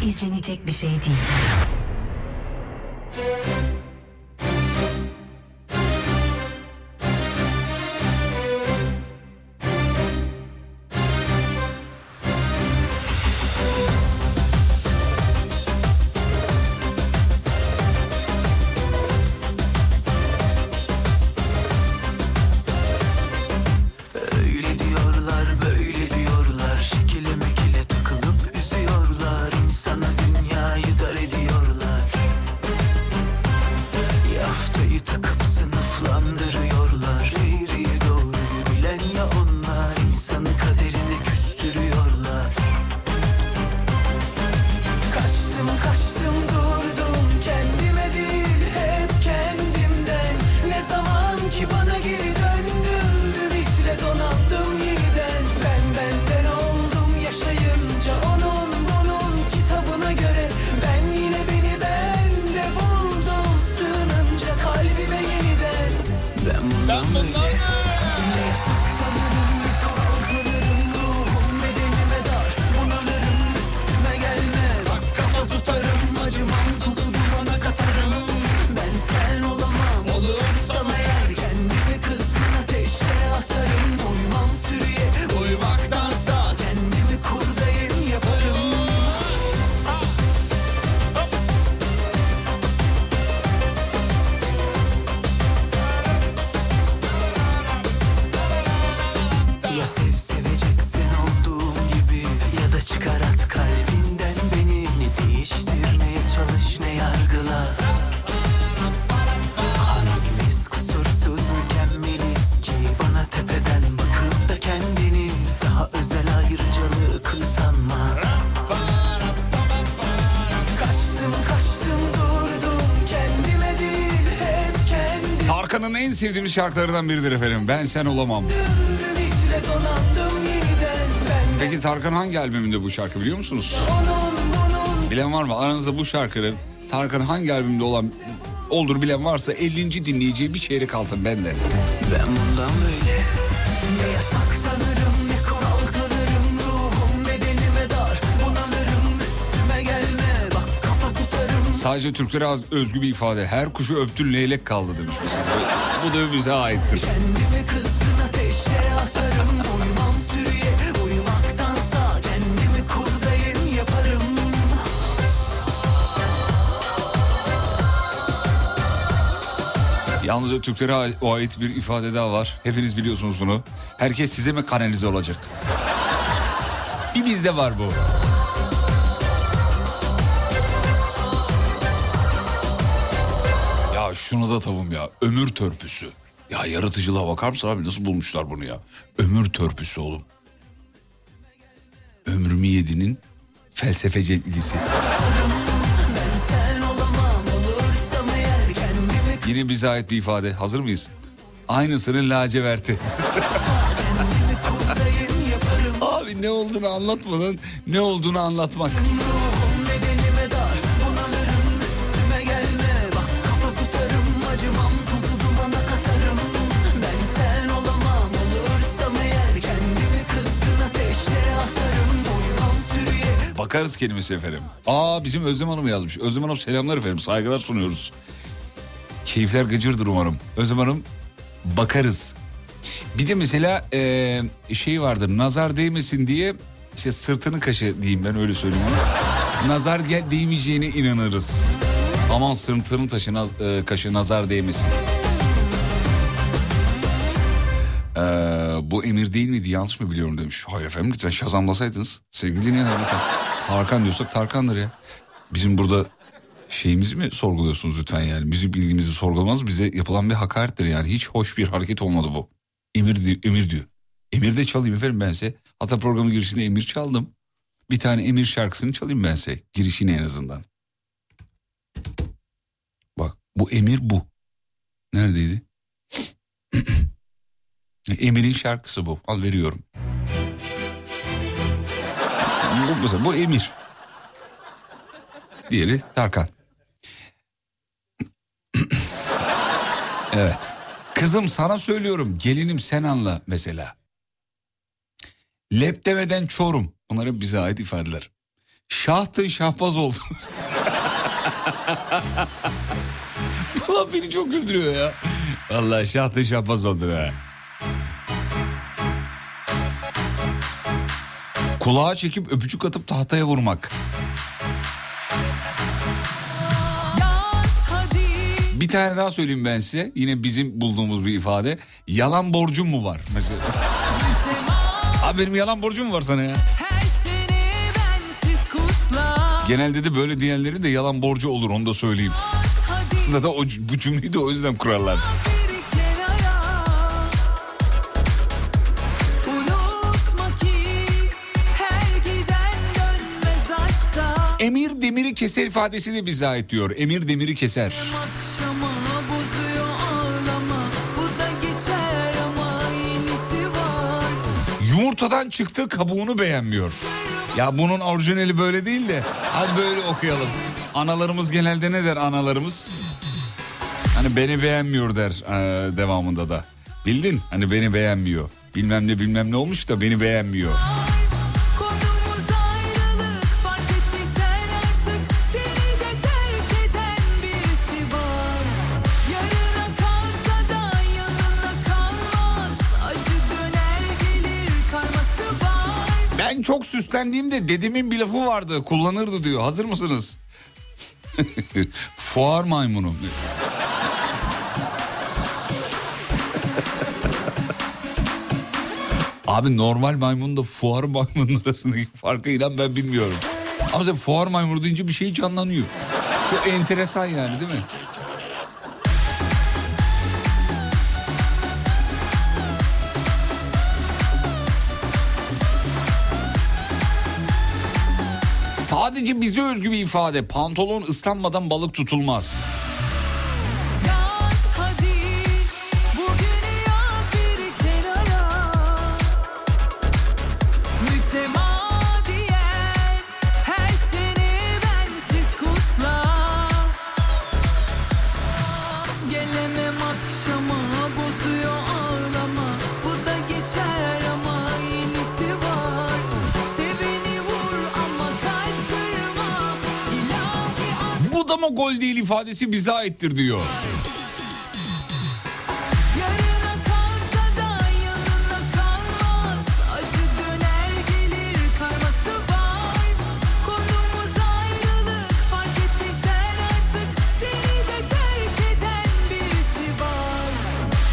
İzlenecek bir şey değil. Tarkan'ın en sevdiğim şarkılarından biridir efendim. Ben sen olamam. Peki Tarkan hangi albümünde bu şarkı biliyor musunuz? Bilen var mı? Aranızda bu şarkının Tarkan hangi albümde olan olur bilen varsa 50. dinleyiciye bir çeyrek altın benden. Ben bundan böyle Sadece Türklere az özgü bir ifade. Her kuşu öptün leylek kaldı demiş mesela. Bu da bize aittir. Yalnızca Türklere o ait bir ifade daha var. Hepiniz biliyorsunuz bunu. Herkes size mi kanalize olacak? Bir bizde var bu. Ya şunu da tavım ya. Ömür törpüsü. Ya yaratıcılığa bakar mısın abi nasıl bulmuşlar bunu ya? Ömür törpüsü oğlum. Ömrümü yedinin felsefe cedlisi. Ben sen olamam olursam eğer Kendimi Yine bize ait bir ifade. Hazır mıyız? Aynısının laciverti. Abi ne olduğunu anlatmadan ne olduğunu anlatmak. Bakarız kelimesi efendim. Aa bizim Özlem Hanım yazmış. Özlem Hanım selamlar efendim. Saygılar sunuyoruz. Keyifler gıcırdır umarım. Özlem Hanım bakarız. Bir de mesela eee, şey vardır nazar değmesin diye işte sırtını kaşı diyeyim ben öyle söyleyeyim. Nazar gel değmeyeceğine inanırız. Aman sırtının taşı naz- eee, kaşı nazar değmesin. Ee, bu emir değil miydi yanlış mı biliyorum demiş. Hayır efendim lütfen şazamlasaydınız. Sevgili dinleyenler lütfen. Tarkan diyorsak Tarkan'dır ya. Bizim burada şeyimizi mi sorguluyorsunuz lütfen yani? Müzik bilgimizi sorgulamaz bize yapılan bir hakarettir yani. Hiç hoş bir hareket olmadı bu. Emir, di- emir diyor. Emir de çalayım efendim ben size. Hatta programın girişinde emir çaldım. Bir tane emir şarkısını çalayım ben size. Girişini en azından. Bak bu emir bu. Neredeydi? Emir'in şarkısı bu. Al veriyorum. Bu, mesela, bu Emir. Diğeri Tarkan. evet. Kızım sana söylüyorum gelinim sen anla mesela. Lep demeden çorum. Bunlar bize ait ifadeler. Şahtın şahbaz oldu. Bu beni çok güldürüyor ya. Vallahi şahtın şahbaz oldu ha. Kulağa çekip öpücük atıp tahtaya vurmak. Bir tane daha söyleyeyim ben size. Yine bizim bulduğumuz bir ifade. Yalan borcum mu var mesela? Abi benim yalan borcum mu var sana ya? Genelde de böyle diyenlerin de yalan borcu olur onu da söyleyeyim. Zaten o, bu cümleyi de o yüzden kurarlar. Keser ifadesi de bize ait diyor. Emir demiri keser. Bozuyor ağlama Yumurtadan çıktı kabuğunu beğenmiyor. Ya bunun orijinali böyle değil de hadi böyle okuyalım. Analarımız genelde ne der analarımız? Hani beni beğenmiyor der e, devamında da. Bildin hani beni beğenmiyor. Bilmem ne bilmem ne olmuş da beni beğenmiyor. Çok süslendiğimde dedemin bir lafı vardı kullanırdı diyor. Hazır mısınız? Fuar maymunu. Abi normal maymunla fuar maymunun arasındaki farkı inan ben bilmiyorum. Ama sen fuar maymunu deyince bir şey canlanıyor. Çok enteresan yani değil mi? Sadece bize özgü bir ifade. Pantolon ıslanmadan balık tutulmaz. Birisi var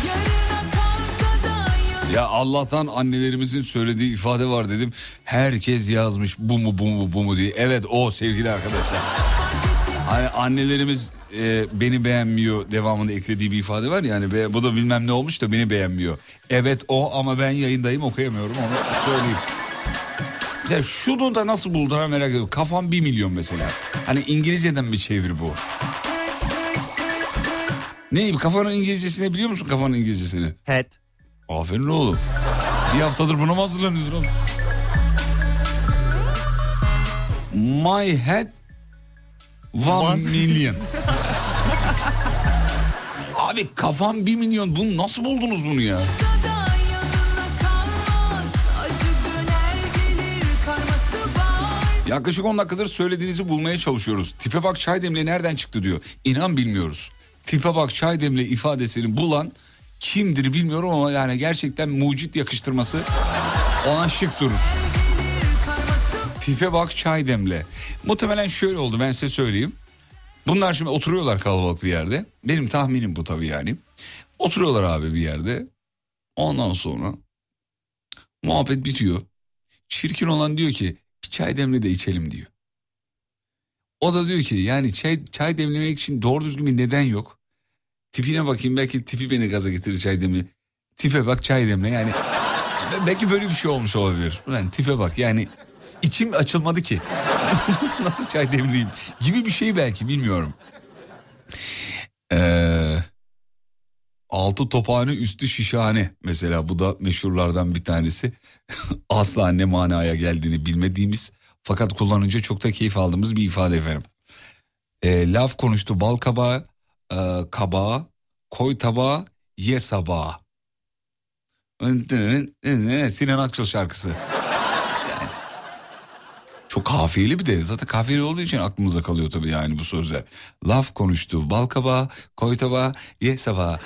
Yarına kalsa da yanına Ya Allah'tan annelerimizin söylediği ifade var dedim. Herkes yazmış bu mu bu mu bu mu diye. Evet o sevgili arkadaşlar. Hani annelerimiz e, beni beğenmiyor devamında eklediği bir ifade var ya hani be, bu da bilmem ne olmuş da beni beğenmiyor. Evet o ama ben yayındayım okuyamıyorum onu söyleyeyim. Mesela şunu da nasıl buldular merak ediyorum. Kafam bir milyon mesela. Hani İngilizceden bir çeviri bu. Ne kafanın İngilizcesini biliyor musun kafanın İngilizcesini? Head. Aferin oğlum. Bir haftadır buna mı hazırlanıyorsun oğlum? My head one, million. Abi kafam bir milyon. Bunu nasıl buldunuz bunu ya? Yaklaşık 10 dakikadır söylediğinizi bulmaya çalışıyoruz. Tipe bak çay demliği nereden çıktı diyor. İnan bilmiyoruz. Tipe bak çay demliği ifadesini bulan kimdir bilmiyorum ama yani gerçekten mucit yakıştırması ona şık durur. Tipe bak çay demle. Muhtemelen şöyle oldu ben size söyleyeyim. Bunlar şimdi oturuyorlar kalabalık bir yerde. Benim tahminim bu tabii yani. Oturuyorlar abi bir yerde. Ondan sonra muhabbet bitiyor. Çirkin olan diyor ki bir çay demle de içelim diyor. O da diyor ki yani çay, çay demlemek için doğru düzgün bir neden yok. Tipine bakayım belki tipi beni gaza getirir çay demle. Tipe bak çay demle yani. belki böyle bir şey olmuş olabilir. Ulan tipe bak yani içim açılmadı ki. Nasıl çay demleyeyim gibi bir şey belki bilmiyorum. Ee, altı tophane üstü şişhane mesela bu da meşhurlardan bir tanesi. Asla ne manaya geldiğini bilmediğimiz fakat kullanınca çok da keyif aldığımız bir ifade efendim. Ee, laf konuştu bal kabağı, e, kabağı, koy tabağı, ye sabağı. Sinan Akçıl şarkısı. Çok kafiyeli bir de zaten kafiyeli olduğu için aklımıza kalıyor tabii yani bu sözler. Laf konuştu bal kabağı, koy tabağı, ye sabağı.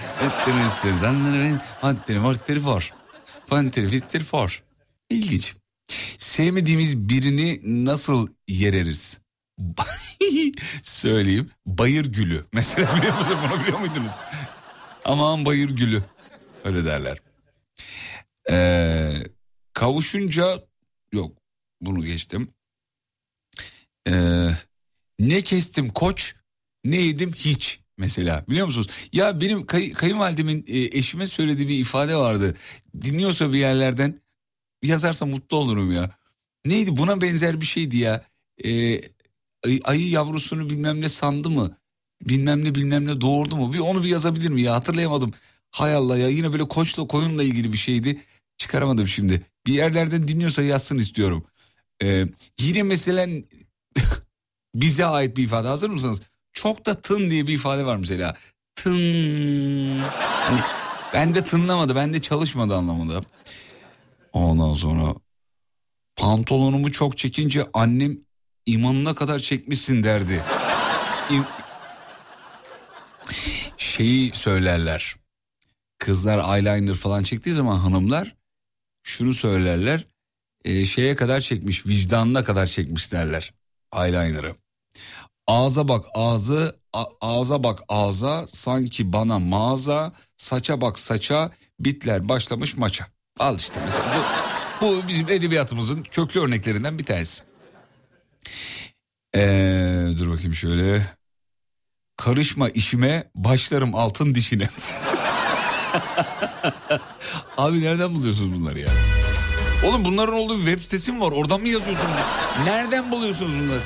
İlginç. Sevmediğimiz birini nasıl yereriz? Söyleyeyim. Bayır gülü. Mesela biliyor musunuz bunu biliyor muydunuz? Aman bayır gülü. Öyle derler. Ee, kavuşunca yok bunu geçtim. Ee, ne kestim koç ne yedim hiç mesela biliyor musunuz? Ya benim kay, kayınvalidemin e, eşime söylediği bir ifade vardı. Dinliyorsa bir yerlerden yazarsa mutlu olurum ya. Neydi buna benzer bir şeydi ya. Ee, Ay- ayı yavrusunu bilmem ne sandı mı? Bilmem ne bilmem ne doğurdu mu? Bir onu bir yazabilir mi ya? Hatırlayamadım. Hay Allah ya yine böyle koçla koyunla ilgili bir şeydi. Çıkaramadım şimdi. Bir yerlerden dinliyorsa yazsın istiyorum. Ee, yine mesela bize ait bir ifade hazır mısınız? Çok da tın diye bir ifade var mesela. Tın. Hani ben de tınlamadı, ben de çalışmadı anlamında. Ondan sonra pantolonumu çok çekince annem imanına kadar çekmişsin derdi. İm- Şeyi söylerler. Kızlar eyeliner falan çektiği zaman hanımlar şunu söylerler. e, şeye kadar çekmiş, vicdanına kadar çekmiş derler eyeliner'ı. Ağza bak ağzı, ağza bak ağza, sanki bana mağaza, saça bak saça, bitler başlamış maça. Al işte mesela bu, bu bizim edebiyatımızın köklü örneklerinden bir tanesi. Ee, dur bakayım şöyle. Karışma işime, başlarım altın dişine. Abi nereden buluyorsunuz bunları ya? Oğlum bunların olduğu web sitesi mi var? Oradan mı yazıyorsunuz? Nereden buluyorsunuz bunları?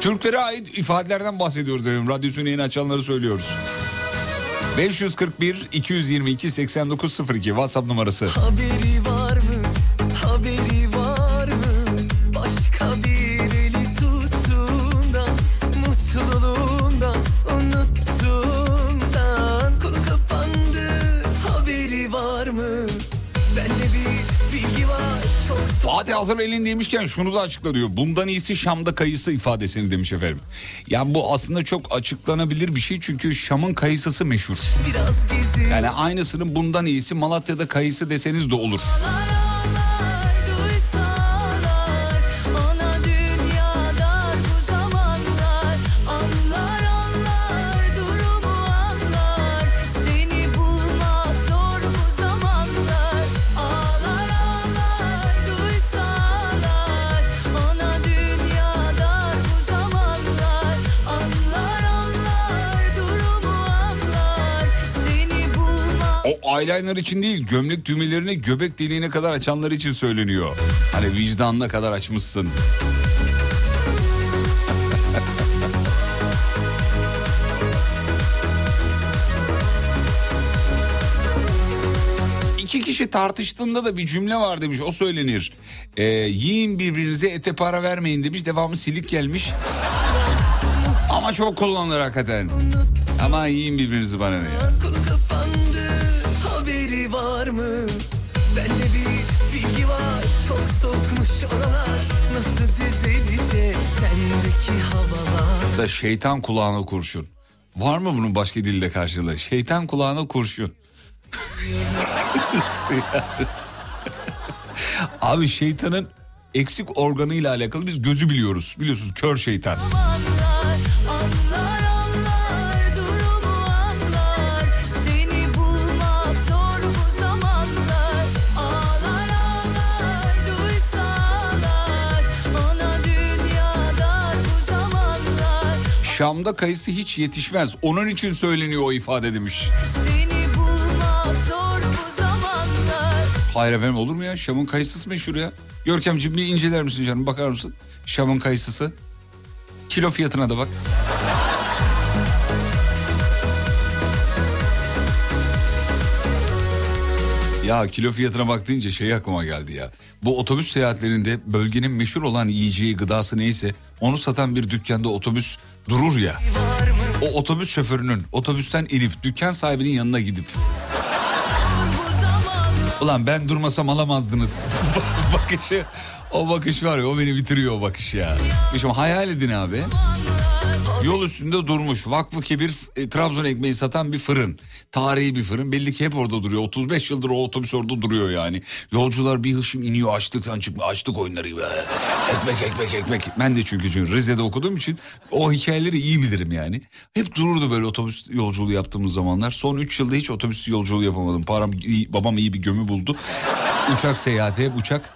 Türklere ait ifadelerden bahsediyoruz efendim. Radyosunu yeni açanları söylüyoruz. 541 222 8902 WhatsApp numarası. Haberi var mı? Haberi Fatih hazır elindeymişken şunu da açıkla diyor. Bundan iyisi Şam'da kayısı ifadesini demiş efendim. Ya bu aslında çok açıklanabilir bir şey çünkü Şam'ın kayısısı meşhur. Yani aynısının bundan iyisi Malatya'da kayısı deseniz de olur. Eyeliner için değil gömlek düğmelerini göbek deliğine kadar açanlar için söyleniyor. Hani vicdanına kadar açmışsın. İki kişi tartıştığında da bir cümle var demiş o söylenir. Ee, yiyin birbirinize ete para vermeyin demiş devamı silik gelmiş. Ama çok kullanılır hakikaten. Ama yiyin birbirinizi bana ne ya. Var mı? Bende bir bilgi var Çok soğukmuş oralar Nasıl düzelecek sendeki havalar Mesela şeytan kulağına kurşun. Var mı bunun başka dilde karşılığı? Şeytan kulağına kurşun. Abi şeytanın eksik organıyla alakalı biz gözü biliyoruz. Biliyorsunuz kör şeytan. Anlar Şam'da kayısı hiç yetişmez. Onun için söyleniyor o ifade demiş. Hayır efendim olur mu ya? Şam'ın kayısısı meşhur ya. Görkemciğim bir inceler misin canım bakar mısın? Şam'ın kayısısı. Kilo fiyatına da bak. Ya kilo fiyatına bak şey aklıma geldi ya. Bu otobüs seyahatlerinde bölgenin meşhur olan yiyeceği gıdası neyse onu satan bir dükkanda otobüs durur ya. O otobüs şoförünün otobüsten inip dükkan sahibinin yanına gidip Ulan ben durmasam alamazdınız. Bakışı o bakış var ya o beni bitiriyor o bakış ya. Şimdi hayal edin abi. Yol üstünde durmuş vakfı kebir e, Trabzon ekmeği satan bir fırın. Tarihi bir fırın belli ki hep orada duruyor. 35 yıldır o otobüs orada duruyor yani. Yolcular bir hışım iniyor açlıktan çıkma açlık oyunları gibi. Ekmek ekmek ekmek. Ben de çünkü, çünkü Rize'de okuduğum için o hikayeleri iyi bilirim yani. Hep dururdu böyle otobüs yolculuğu yaptığımız zamanlar. Son 3 yılda hiç otobüs yolculuğu yapamadım. Param babam iyi bir gömü buldu. Uçak seyahati hep uçak.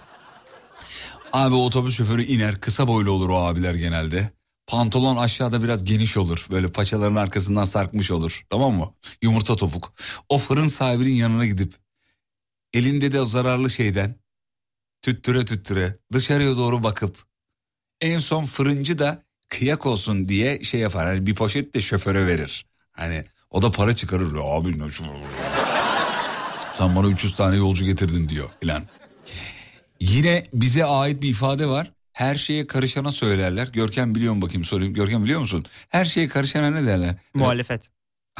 Abi otobüs şoförü iner kısa boylu olur o abiler genelde. Pantolon aşağıda biraz geniş olur. Böyle paçaların arkasından sarkmış olur. Tamam mı? Yumurta topuk. O fırın sahibinin yanına gidip elinde de o zararlı şeyden tüttüre tüttüre dışarıya doğru bakıp En son fırıncı da kıyak olsun diye şey yapar. Hani bir poşet de şoföre verir. Hani o da para çıkarır. Abi ne şu... Sen bana 300 tane yolcu getirdin diyor filan. Yine bize ait bir ifade var. Her şeye karışana söylerler. Görkem biliyor mu bakayım sorayım. Görkem biliyor musun? Her şeye karışana ne derler? Muhalefet.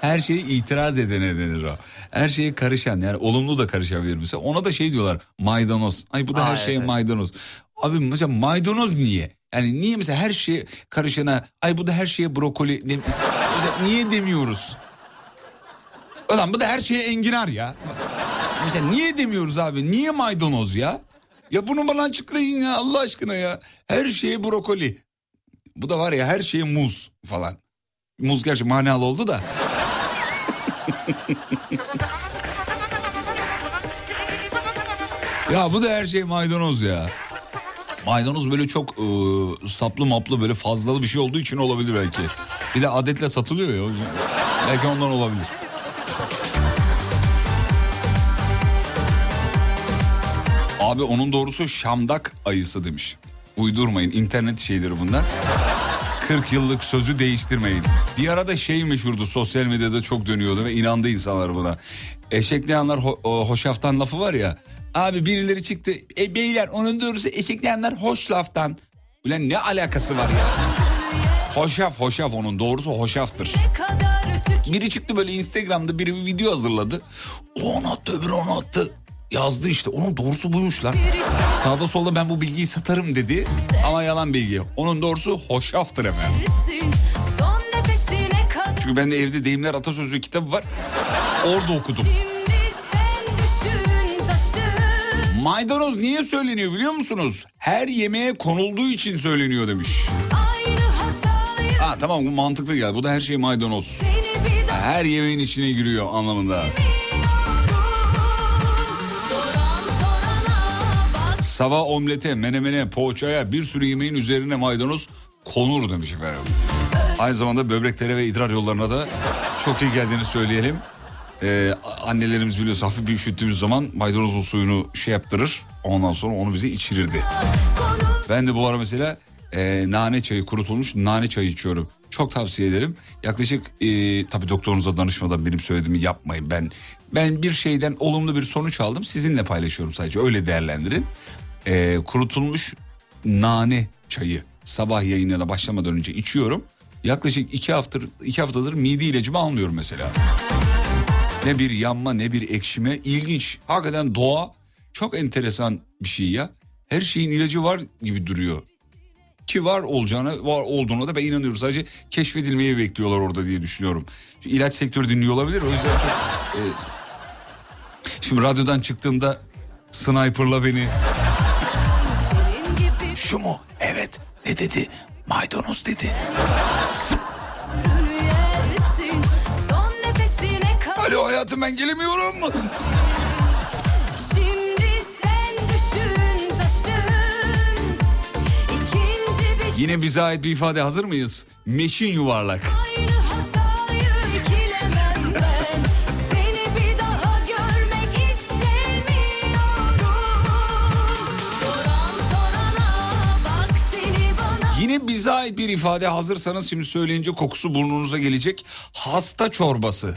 Her şeye itiraz edene denir o. Her şeye karışan yani olumlu da karışabilir mesela. Ona da şey diyorlar maydanoz. Ay bu da Aa, her şeye evet. maydanoz. Abi mesela maydanoz niye? Yani niye mesela her şeye karışana ay bu da her şeye brokoli. Ne, mesela niye demiyoruz? Ulan bu da her şeye enginar ya. Mesela niye demiyoruz abi? Niye maydanoz ya? Ya bunu bana açıklayın ya Allah aşkına ya. Her şeye brokoli. Bu da var ya her şeye muz falan. Muz gerçi manalı oldu da. ya bu da her şey maydanoz ya. Maydanoz böyle çok e, saplı maplı böyle fazlalı bir şey olduğu için olabilir belki. Bir de adetle satılıyor ya. Belki ondan olabilir. Abi onun doğrusu şamdak ayısı demiş. Uydurmayın internet şeyleri bunlar. 40 yıllık sözü değiştirmeyin. Bir arada şey meşhurdu sosyal medyada çok dönüyordu ve inandı insanlar buna. Eşekleyenler ho- hoşaftan lafı var ya. Abi birileri çıktı. E beyler onun doğrusu eşekleyenler hoş laftan. Ulan ne alakası var ya? Hoşaf hoşaf onun doğrusu hoşaftır. Biri çıktı böyle Instagram'da biri bir video hazırladı. O onu attı öbürü onu attı. Yazdı işte onun doğrusu buymuş lan. Sağda solda ben bu bilgiyi satarım dedi. Ama yalan bilgi. Onun doğrusu hoşaftır efendim. Çünkü bende evde deyimler atasözlüğü kitabı var. Orada okudum. Maydanoz niye söyleniyor biliyor musunuz? Her yemeğe konulduğu için söyleniyor demiş. Ha tamam bu mantıklı geldi. Bu da her şey maydanoz. Her yemeğin içine giriyor anlamında. Soran Sabah omlete, menemene, poğaçaya bir sürü yemeğin üzerine maydanoz konur demiş efendim. Aynı zamanda böbreklere ve idrar yollarına da çok iyi geldiğini söyleyelim. Ee, annelerimiz biliyorsa hafif bir üşüttüğümüz zaman maydanozun suyunu şey yaptırır. Ondan sonra onu bize içirirdi. Ben de bu ara mesela e, nane çayı kurutulmuş nane çayı içiyorum. Çok tavsiye ederim. Yaklaşık e, tabii doktorunuza danışmadan benim söylediğimi yapmayın. Ben ben bir şeyden olumlu bir sonuç aldım. Sizinle paylaşıyorum sadece öyle değerlendirin. E, kurutulmuş nane çayı sabah yayınına başlamadan önce içiyorum. Yaklaşık iki haftadır, iki haftadır mide ilacımı almıyorum mesela. Ne bir yanma ne bir ekşime ilginç. Hakikaten doğa çok enteresan bir şey ya. Her şeyin ilacı var gibi duruyor. Ki var olacağına var olduğuna da ben inanıyorum. Sadece keşfedilmeyi bekliyorlar orada diye düşünüyorum. Çünkü ilaç sektörü dinliyor olabilir. O yüzden çok... e, Şimdi radyodan çıktığımda sniperla beni... Şu mu? Evet. Ne dedi? Maydanoz dedi. yersin Alo hayatım ben gelemiyorum. Düşün taşın Yine bize ait bir ifade hazır mıyız? Meşin yuvarlak. Bize ait bir ifade hazırsanız şimdi söyleyince kokusu burnunuza gelecek. Hasta çorbası.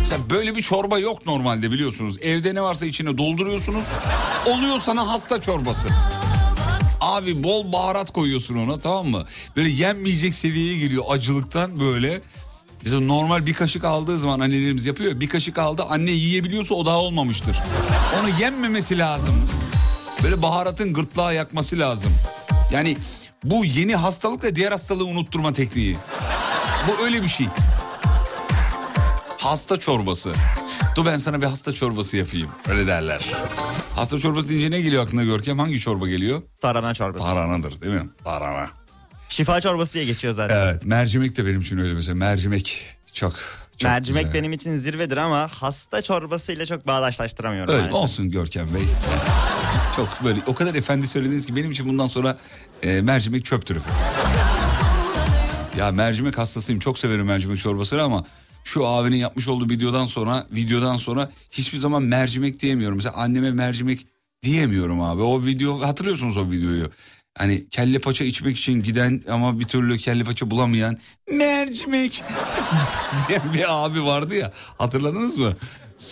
Mesela böyle bir çorba yok normalde biliyorsunuz. Evde ne varsa içine dolduruyorsunuz. Oluyor sana hasta çorbası. Abi bol baharat koyuyorsun ona tamam mı? Böyle yenmeyecek seviyeye geliyor acılıktan böyle. Mesela normal bir kaşık aldığı zaman annelerimiz yapıyor. Bir kaşık aldı anne yiyebiliyorsa o daha olmamıştır. Onu yenmemesi lazım. Böyle baharatın gırtlağı yakması lazım. Yani bu yeni hastalıkla diğer hastalığı unutturma tekniği. Bu öyle bir şey. Hasta çorbası. Dur ben sana bir hasta çorbası yapayım. Öyle derler. Hasta çorbası deyince ne geliyor aklına Görkem? Hangi çorba geliyor? Tarhana çorbası. Tarhanadır değil mi? Tarhana. Şifa çorbası diye geçiyor zaten. Evet mercimek de benim için öyle mesela. Mercimek çok çok Mercimek güzel. benim için zirvedir ama hasta çorbasıyla çok bağdaşlaştıramıyorum. Öyle maalesef. olsun Görkem Bey. Çok böyle o kadar efendi söylediniz ki benim için bundan sonra e, mercimek çöptür. Ya mercimek hastasıyım. Çok severim mercimek çorbasını ama şu abinin yapmış olduğu videodan sonra videodan sonra hiçbir zaman mercimek diyemiyorum. Mesela anneme mercimek diyemiyorum abi. O video hatırlıyorsunuz o videoyu. Hani kelle paça içmek için giden ama bir türlü kelle paça bulamayan mercimek diye bir abi vardı ya hatırladınız mı?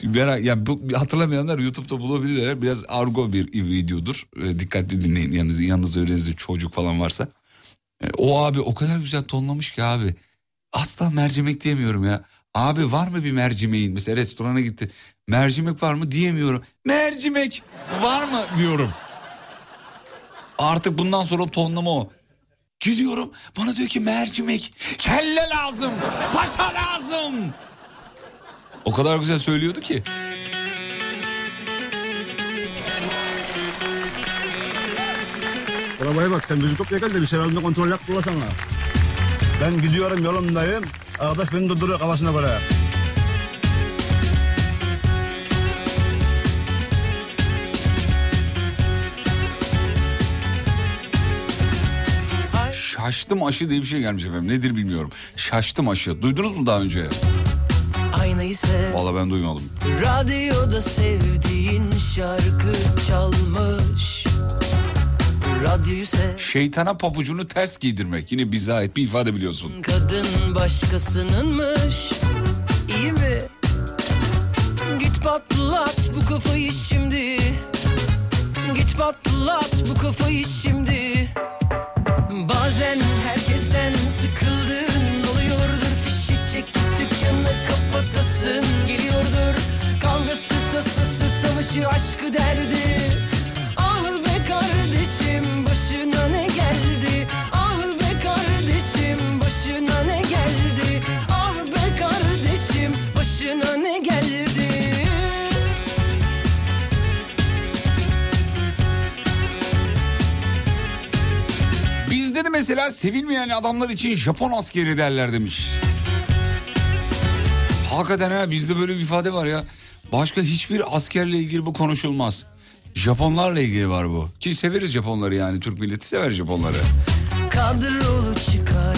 Merak, yani bu, hatırlamayanlar YouTube'da bulabilirler. Biraz argo bir videodur. E, dikkatli dinleyin. Yalnız, yalnız öğrenizde çocuk falan varsa. E, o abi o kadar güzel tonlamış ki abi. Asla mercimek diyemiyorum ya. Abi var mı bir mercimeğin? Mesela restorana gitti. Mercimek var mı diyemiyorum. Mercimek var mı diyorum. Artık bundan sonra tonlama o. Gidiyorum bana diyor ki mercimek, kelle lazım, paça lazım. O kadar güzel söylüyordu ki. Arabaya bak sen müzik gel de bir seramda kontrol yap bulasana. Ben gidiyorum yolumdayım. Arkadaş beni durduruyor kafasına göre. Şaştım aşı diye bir şey gelmiş efendim. Nedir bilmiyorum. Şaştım aşı. Duydunuz mu daha önce? Aynayı sev Vallahi ben duymadım. Radyoda sevdiğin şarkı çalmış Radyoyu sev Şeytana pabucunu ters giydirmek. Yine bize ait bir ifade biliyorsun. Kadın başkasınınmış İyi mi? Git patlat bu kafayı şimdi Git patlat bu kafayı şimdi Bazen kapatasın geliyordur. Kavgası tasası savaşı aşkı derdi. Ah be kardeşim başına ne geldi? Ah be kardeşim başına ne geldi? Ah be kardeşim başına ne geldi? Bizde de mesela sevilmeyen adamlar için Japon askeri derler demiş. Hakikaten ha bizde böyle bir ifade var ya. Başka hiçbir askerle ilgili bu konuşulmaz. Japonlarla ilgili var bu. Ki severiz Japonları yani. Türk milleti sever Japonları.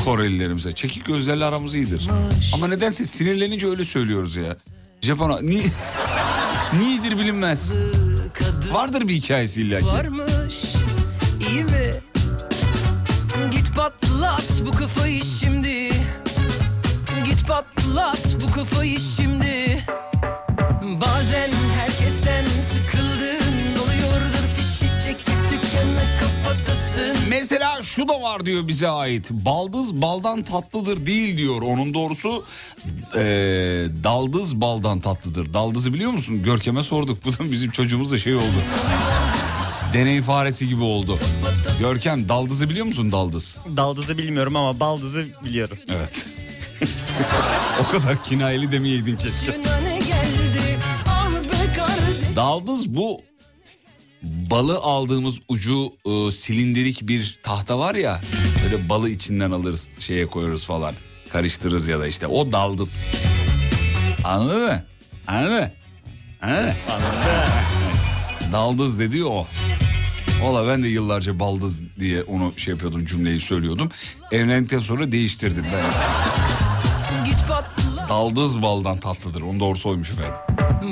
Korelilerimize. Çekik gözlerle aramız iyidir. Ama nedense sinirlenince öyle söylüyoruz ya. Japon... Ni... Niyedir bilinmez. Vardır bir hikayesi illa ki. varmış iyi mi? Git patlat bu kafayı şimdi Patlat bu kafayı şimdi Bazen herkesten sıkıldığın oluyordur Fişi çekip dükkanı kapatasın Mesela şu da var diyor bize ait. Baldız baldan tatlıdır değil diyor. Onun doğrusu eee, daldız baldan tatlıdır. Daldızı biliyor musun? Görkem'e sorduk. Bu da bizim çocuğumuz da şey oldu. Deney faresi gibi oldu. Görkem daldızı biliyor musun daldız? Daldızı bilmiyorum ama baldızı biliyorum. Evet. O kadar kinayeli demeyeydin keşke. Ah Daldız bu balı aldığımız ucu e, silindirik bir tahta var ya. Böyle balı içinden alırız şeye koyarız falan. Karıştırırız ya da işte o daldız. Anladın mı? Anladın mı? Anladın mı? Daldız dedi o. Valla ben de yıllarca baldız diye onu şey yapıyordum cümleyi söylüyordum. Evlendikten sonra değiştirdim ben. Daldız baldan tatlıdır. Onu doğrusu oymuş efendim.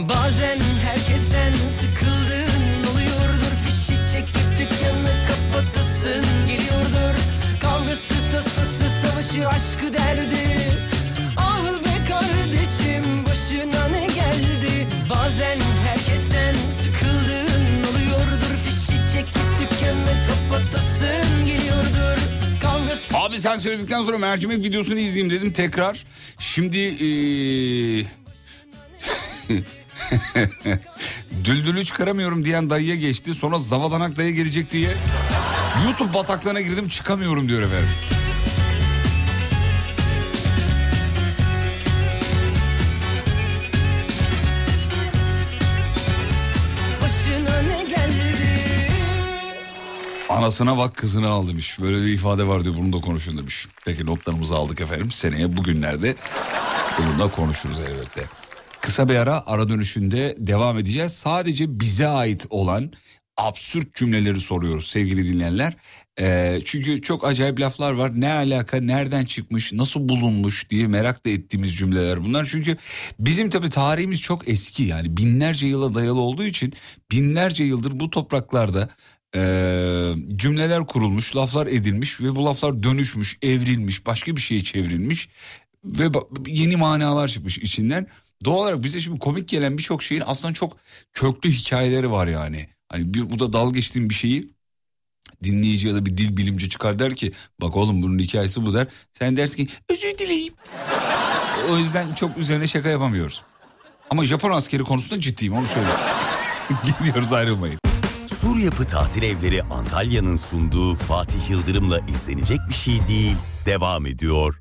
Bazen herkesten sıkıldığın oluyordur Fişi çekip dükkanı kapatasın geliyordur Kavgası tasası savaşı aşkı derdi Abi sen söyledikten sonra mercimek videosunu izleyeyim dedim tekrar. Şimdi eee, düldülü çıkaramıyorum diyen dayıya geçti. Sonra zavadanak dayı gelecek diye YouTube bataklığına girdim çıkamıyorum diyor efendim. Anasına bak kızını al demiş. Böyle bir ifade var diyor bunu da konuşun demiş. Peki notlarımızı aldık efendim. Seneye bugünlerde bunu konuşuruz elbette. Kısa bir ara ara dönüşünde devam edeceğiz. Sadece bize ait olan absürt cümleleri soruyoruz sevgili dinleyenler. Ee, çünkü çok acayip laflar var. Ne alaka, nereden çıkmış, nasıl bulunmuş diye merak da ettiğimiz cümleler bunlar. Çünkü bizim tabii tarihimiz çok eski yani binlerce yıla dayalı olduğu için binlerce yıldır bu topraklarda e, cümleler kurulmuş, laflar edilmiş ve bu laflar dönüşmüş, evrilmiş, başka bir şeye çevrilmiş ve yeni manalar çıkmış içinden. Doğal olarak bize şimdi komik gelen birçok şeyin aslında çok köklü hikayeleri var yani. Hani bir bu da dal geçtiğim bir şeyi dinleyici ya da bir dil bilimci çıkar der ki bak oğlum bunun hikayesi bu der. Sen dersin ki özür dileyim. o yüzden çok üzerine şaka yapamıyoruz. Ama Japon askeri konusunda ciddiyim onu söyleyeyim. Gidiyoruz ayrılmayın. Sur Yapı Tatil Evleri Antalya'nın sunduğu Fatih Yıldırım'la izlenecek bir şey değil. Devam ediyor.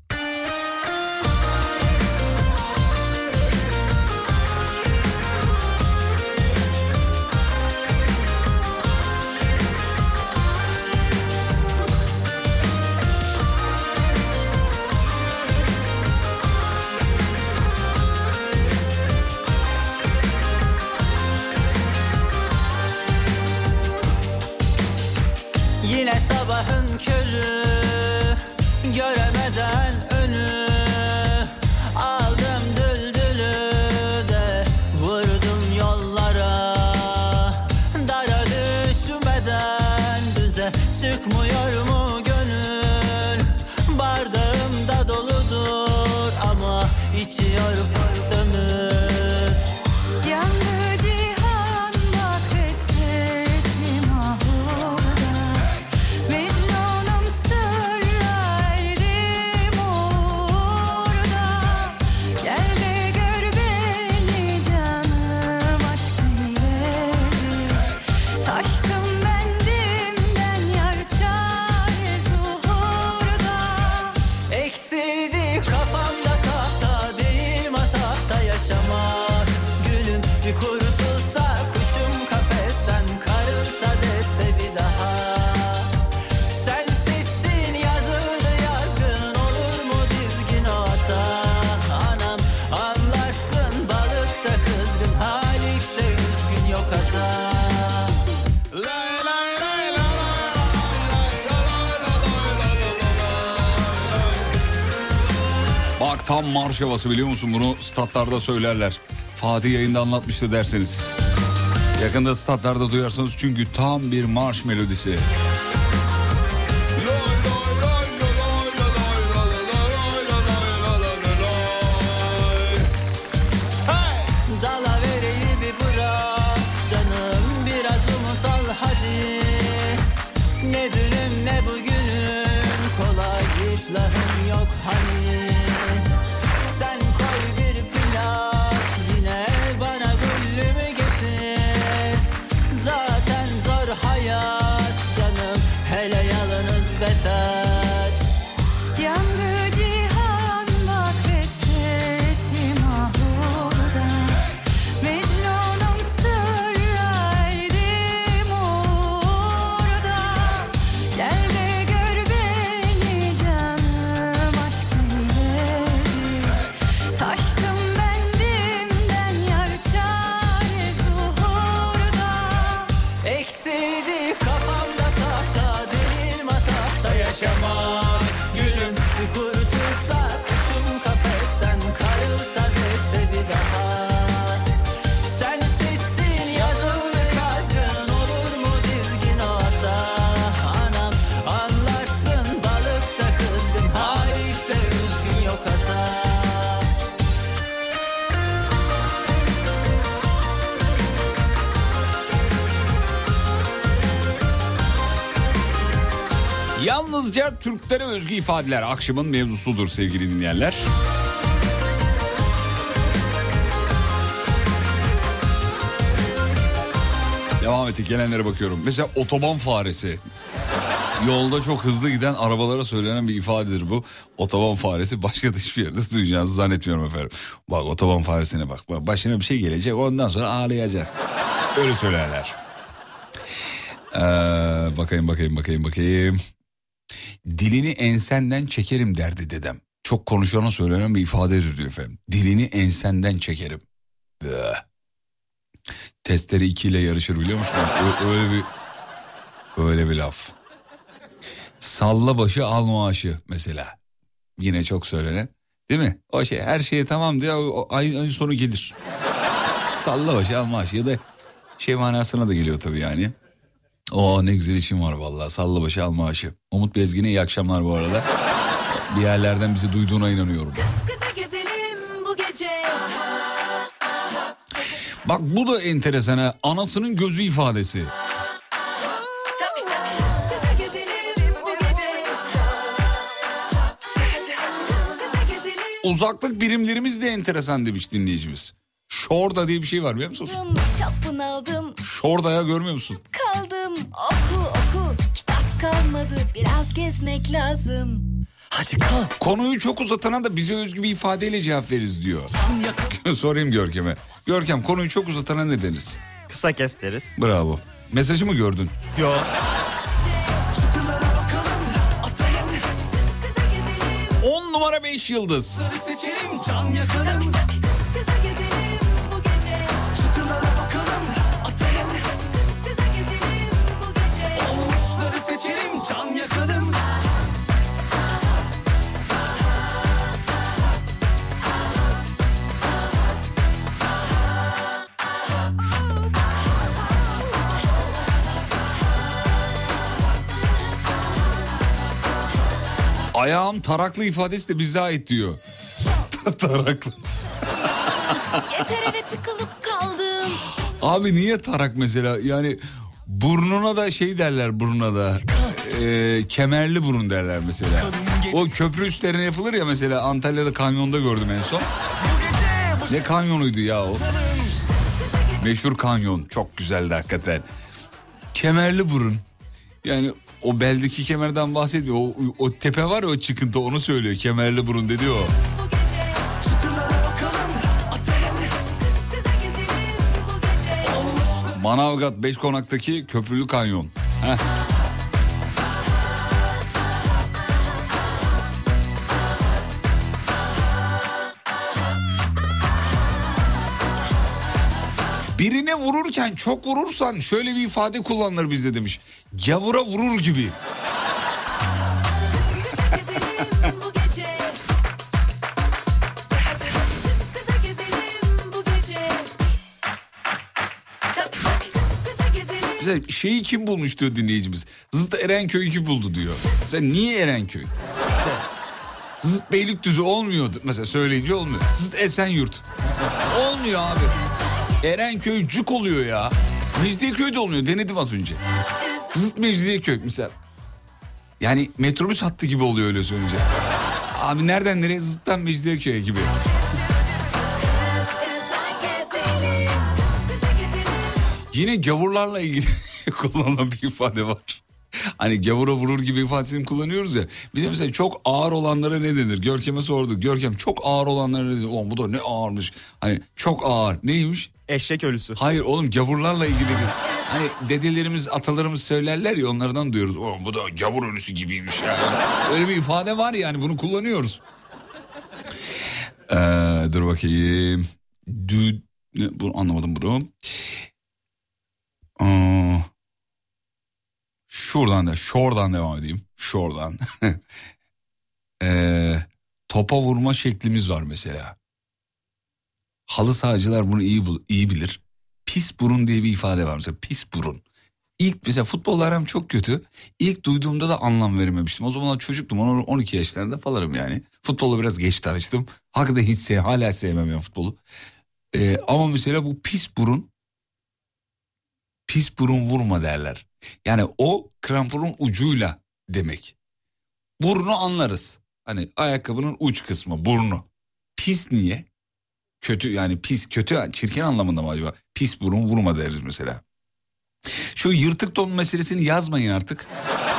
Tam marş havası biliyor musun bunu statlarda söylerler. Fatih yayında anlatmıştı derseniz. Yakında statlarda duyarsınız çünkü tam bir marş melodisi. Türklere özgü ifadeler akşamın mevzusudur sevgili dinleyenler. Devam ettik gelenlere bakıyorum. Mesela otoban faresi. Yolda çok hızlı giden arabalara söylenen bir ifadedir bu. Otoban faresi başka da hiçbir yerde duyacağınızı zannetmiyorum efendim. Bak otoban faresine bak. bak. Başına bir şey gelecek ondan sonra ağlayacak. Öyle söylerler. Ee, bakayım bakayım bakayım bakayım. Dilini ensenden çekerim derdi dedem. Çok konuşana söylenen bir ifadedir diyor efendim. Dilini ensenden çekerim. Böh. Testere 2 ile yarışır biliyor musun? Öyle bir öyle bir laf. Salla başı al maaşı mesela. Yine çok söylenen. Değil mi? O şey her şeye tamam diye ayın sonu gelir. Salla başı al maaşı ya da şey manasına da geliyor tabii yani. O ne güzel işim var vallahi salla başı al maaşı. Umut Bezgin'e iyi akşamlar bu arada. Bir yerlerden bizi duyduğuna inanıyorum. Bak bu da enteresan ha. Anasının gözü ifadesi. Uzaklık birimlerimiz de enteresan demiş dinleyicimiz. Şorda diye bir şey var biliyor musunuz? Çok bunaldım Şorda'ya görmüyor musun? kaldım oku oku kitap kalmadı biraz gezmek lazım. Hadi kalk. Konuyu çok uzatana da bize özgü bir ifadeyle cevap veririz diyor. Sorayım Görkem'e. Görkem konuyu çok uzatana ne deriz? Kısa kes deriz. Bravo. Mesajı mı gördün? Yok. 10 numara 5 yıldız. Seçelim can yakalım Seçelim can yakalım Ayağım taraklı ifadesi de bize ait diyor. taraklı. Yeter eve tıkılıp kaldım. Abi niye tarak mesela? Yani burnuna da şey derler burnuna da. Ee, kemerli burun derler mesela. O köprü üstlerine yapılır ya mesela Antalya'da kanyonda gördüm en son. Ne kanyonuydu ya o? Meşhur kanyon. Çok güzeldi hakikaten. Kemerli burun. Yani o beldeki kemerden bahsediyor. O, o tepe var ya o çıkıntı onu söylüyor. Kemerli burun dedi o. Manavgat Beşkonak'taki köprülü kanyon. Heh. Birine vururken çok vurursan şöyle bir ifade kullanılır bizde demiş. Gavura vurur gibi. Mesela şeyi kim bulmuş diyor dinleyicimiz. Zıt Erenköy'ü kim buldu diyor. Mesela niye Erenköy? Mesela Zıt Beylikdüzü olmuyordu. Mesela söyleyince olmuyor. Zıt Esenyurt. Olmuyor abi. Erenköy cuk oluyor ya. Mecidiyeköy de olmuyor. Denedim az önce. Zıt Mecidiyeköy mesela. Yani metrobüs hattı gibi oluyor öyle söyleyince. Abi nereden nereye zıttan Mecidiyeköy'e gibi. Yine gavurlarla ilgili kullanılan bir ifade var. Hani gavura vurur gibi ifadesini kullanıyoruz ya. Bir de mesela çok ağır olanlara ne denir? Görkem'e sorduk. Görkem çok ağır olanlara ne denir? Ulan bu da ne ağırmış. Hani çok ağır. Neymiş? Eşek ölüsü. Hayır oğlum gavurlarla ilgili bir... Hani dedelerimiz, atalarımız söylerler ya onlardan duyuyoruz. Oğlum bu da gavur ölüsü gibiymiş ya. Öyle bir ifade var yani bunu kullanıyoruz. Ee, dur bakayım. Dü... Ne, bunu anlamadım bunu. Şuradan da, şuradan devam edeyim. Şuradan. Ee, topa vurma şeklimiz var mesela. Halı sahacılar bunu iyi bul- iyi bilir. Pis burun diye bir ifade var mesela pis burun. İlk mesela futbolla aram çok kötü. İlk duyduğumda da anlam verememiştim. O zamanlar çocuktum 10 12 yaşlarında falanım yani. Futbolla biraz geç tanıştım. Hakikaten hiç sev, hala sevmem ya futbolu. Ee, ama mesela bu pis burun pis burun vurma derler. Yani o kramponun ucuyla demek. Burnu anlarız. Hani ayakkabının uç kısmı burnu. Pis niye? Kötü yani pis kötü çirkin anlamında mı acaba? Pis burun vurma deriz mesela. Şu yırtık ton meselesini yazmayın artık.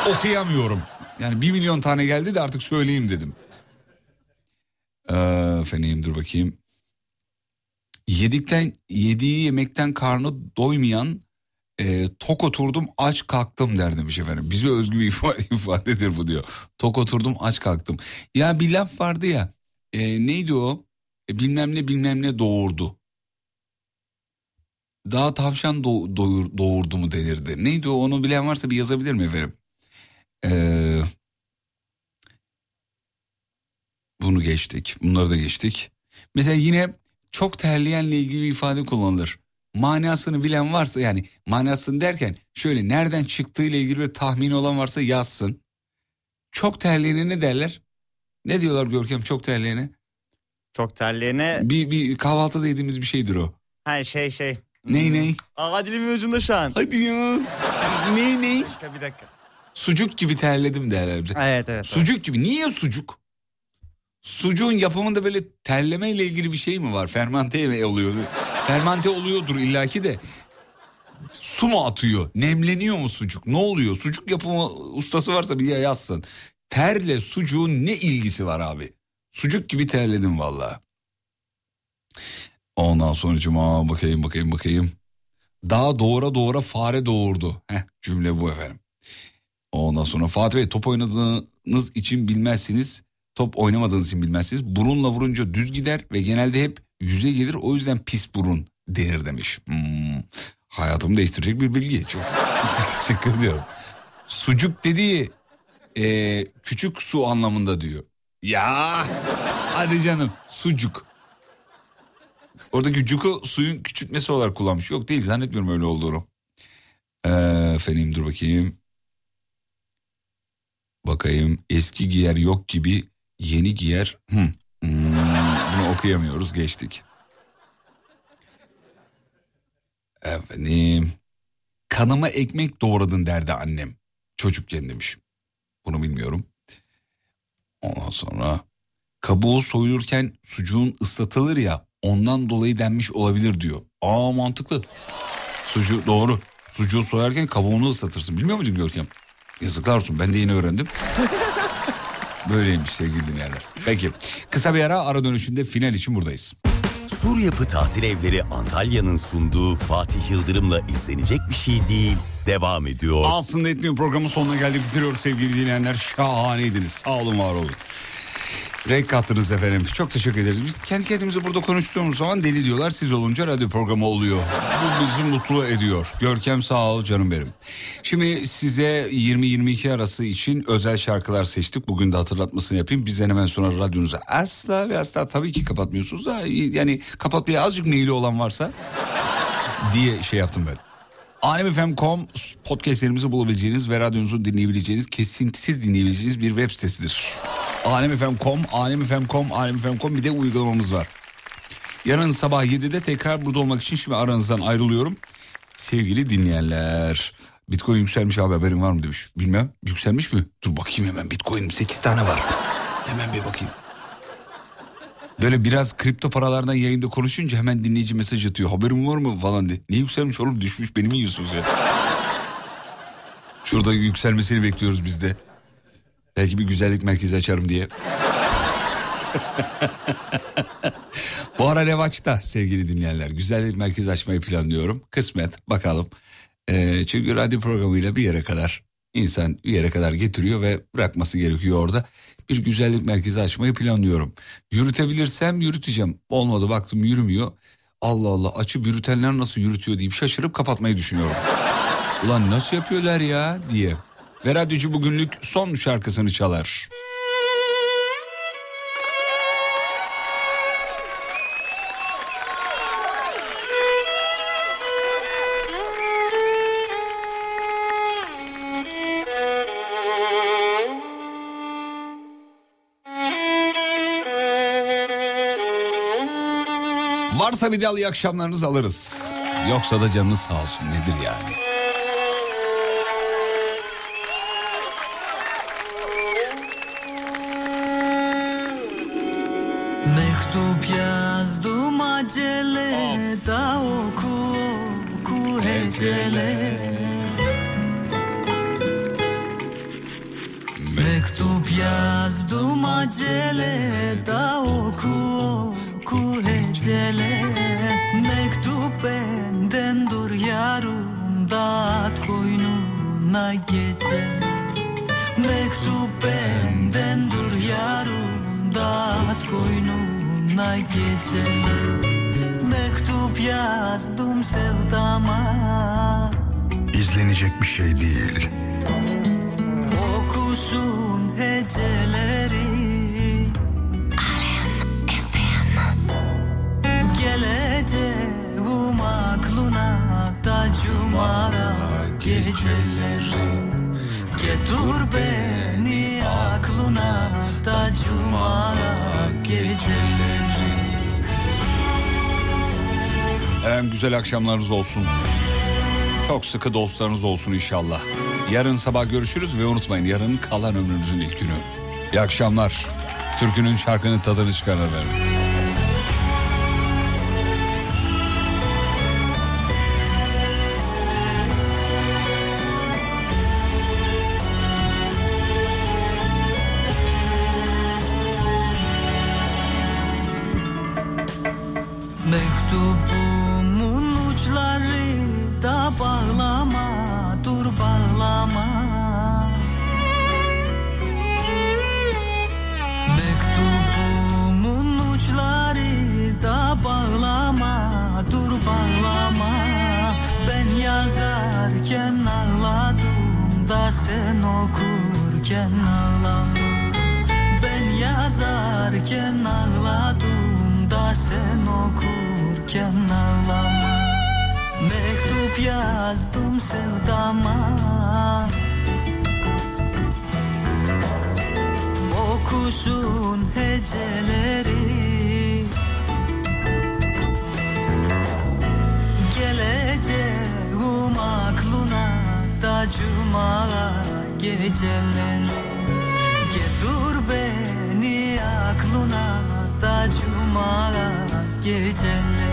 Okuyamıyorum. Yani bir milyon tane geldi de artık söyleyeyim dedim. Ee, efendim dur bakayım. Yedikten yediği yemekten karnı doymayan e, tok oturdum aç kalktım der demiş efendim. Bize özgü bir ifade, ifadedir bu diyor. Tok oturdum aç kalktım. Ya bir laf vardı ya e, neydi o? E, bilmem ne bilmem ne doğurdu. Daha tavşan doğ- doğur- doğurdu mu denirdi. Neydi o onu bilen varsa bir yazabilir mi efendim? Ee, bunu geçtik. Bunları da geçtik. Mesela yine çok terleyenle ilgili bir ifade kullanılır. Manasını bilen varsa yani manasını derken şöyle nereden çıktığıyla ilgili bir tahmini olan varsa yazsın. Çok terleyene ne derler? Ne diyorlar Görkem çok terleyene? Çok terleyene... Bir, bir kahvaltıda yediğimiz bir şeydir o. Ha şey şey. Ney ney? Aa dilimin ucunda şu an. Hadi ya. Ney ney? Bir dakika bir dakika. Sucuk gibi terledim derler bize. Evet evet. Sucuk gibi. Niye sucuk? Sucuğun yapımında böyle terleme ile ilgili bir şey mi var? Fermente mi oluyor? Fermente oluyordur illaki de. Su mu atıyor? Nemleniyor mu sucuk? Ne oluyor? Sucuk yapımı ustası varsa bir yazsın. Terle sucuğun ne ilgisi var abi? Sucuk gibi terledim valla. Ondan sonra cuma bakayım bakayım bakayım. Daha doğura doğura fare doğurdu. Heh, cümle bu efendim. Ondan sonra Fatih Bey top oynadığınız için bilmezsiniz. Top oynamadığınız için bilmezsiniz. Burunla vurunca düz gider ve genelde hep yüze gelir. O yüzden pis burun denir demiş. Hmm, hayatımı değiştirecek bir bilgi. Çok teşekkür ediyorum. Sucuk dediği e, küçük su anlamında diyor. Ya hadi canım sucuk. Oradaki cuku suyun küçültmesi olarak kullanmış. Yok değil zannetmiyorum öyle olduğunu. Ee, efendim dur bakayım. Bakayım eski giyer yok gibi yeni giyer. Hmm. Hmm, okuyamıyoruz geçtik. Efendim. Kanıma ekmek doğradın derdi annem. Çocukken demiş. Bunu bilmiyorum. Ondan sonra kabuğu soyulurken sucuğun ıslatılır ya ondan dolayı denmiş olabilir diyor. Aa mantıklı. Sucuğu doğru. Sucuğu soyarken kabuğunu ıslatırsın. Bilmiyor muydun Görkem? Yazıklar olsun ben de yeni öğrendim. Böyleymiş sevgili dinleyenler. Peki kısa bir ara ara dönüşünde final için buradayız. Sur Yapı Tatil Evleri Antalya'nın sunduğu Fatih Yıldırım'la izlenecek bir şey değil. Devam ediyor. Aslında etmiyor programın sonuna geldik bitiriyoruz sevgili dinleyenler. Şahaneydiniz. Sağ olun var olun. Renk kattınız efendim. Çok teşekkür ederiz. Biz kendi kendimize burada konuştuğumuz zaman deli diyorlar. Siz olunca radyo programı oluyor. Bu bizi mutlu ediyor. Görkem sağ ol canım benim. Şimdi size 20-22 arası için özel şarkılar seçtik. Bugün de hatırlatmasını yapayım. Bizden hemen sonra radyonuzu asla ve asla tabii ki kapatmıyorsunuz da yani kapatmaya azıcık meyili olan varsa diye şey yaptım ben. alemfm.com podcastlerimizi bulabileceğiniz ve radyonuzu dinleyebileceğiniz, kesintisiz dinleyebileceğiniz bir web sitesidir. alemfm.com, alemfm.com, alemfm.com bir de uygulamamız var. Yarın sabah 7'de tekrar burada olmak için şimdi aranızdan ayrılıyorum. Sevgili dinleyenler. Bitcoin yükselmiş abi haberin var mı demiş. Bilmem yükselmiş mi? Dur bakayım hemen Bitcoin 8 tane var. Hemen bir bakayım. Böyle biraz kripto paralardan yayında konuşunca hemen dinleyici mesaj atıyor. Haberin var mı falan diye. Ne yükselmiş oğlum düşmüş beni mi yiyorsunuz ya? Şurada yükselmesini bekliyoruz biz de. Belki bir güzellik merkezi açarım diye. Bu ara revaçta sevgili dinleyenler. Güzellik merkezi açmayı planlıyorum. Kısmet bakalım. Ee, çünkü radyo programıyla bir yere kadar insan bir yere kadar getiriyor ve bırakması gerekiyor orada. Bir güzellik merkezi açmayı planlıyorum. Yürütebilirsem yürüteceğim. Olmadı baktım yürümüyor. Allah Allah açıp yürütenler nasıl yürütüyor deyip şaşırıp kapatmayı düşünüyorum. Ulan nasıl yapıyorlar ya diye. Ve radyocu bugünlük son şarkısını çalar. Varsa bir dal iyi akşamlarınızı alırız. Yoksa da canınız sağ olsun nedir yani. Mektup yazdım acele da oku oku hecele. Mektup. Yazdım acele da oku oku hecele. Mektup benden dur yarım dağıt koynuna gece Mektup benden dur yarım dağıt koynuna gece. Mektup yazdım sevdama. İzlenecek bir şey değil. Okusun heceleri. Geleceğim aklına da cuma gecelerim Getir beni aklına da cuma geceleri Efendim güzel akşamlarınız olsun. Çok sıkı dostlarınız olsun inşallah. Yarın sabah görüşürüz ve unutmayın yarın kalan ömrümüzün ilk günü. İyi akşamlar. Türkünün şarkının tadını çıkarın efendim. Mektubumun uçları da bağlama dur bağlama. Mektubumun uçları da bağlama dur bağlama. Ben yazarken ağladım da sen okurken ağladım. Ben yazarken ağladım okurken ağlama Mektup yazdım sevdama. Okusun heceleri. Geleceğim aklına da cuma geceleri. Getir beni aklına da cuma geceleri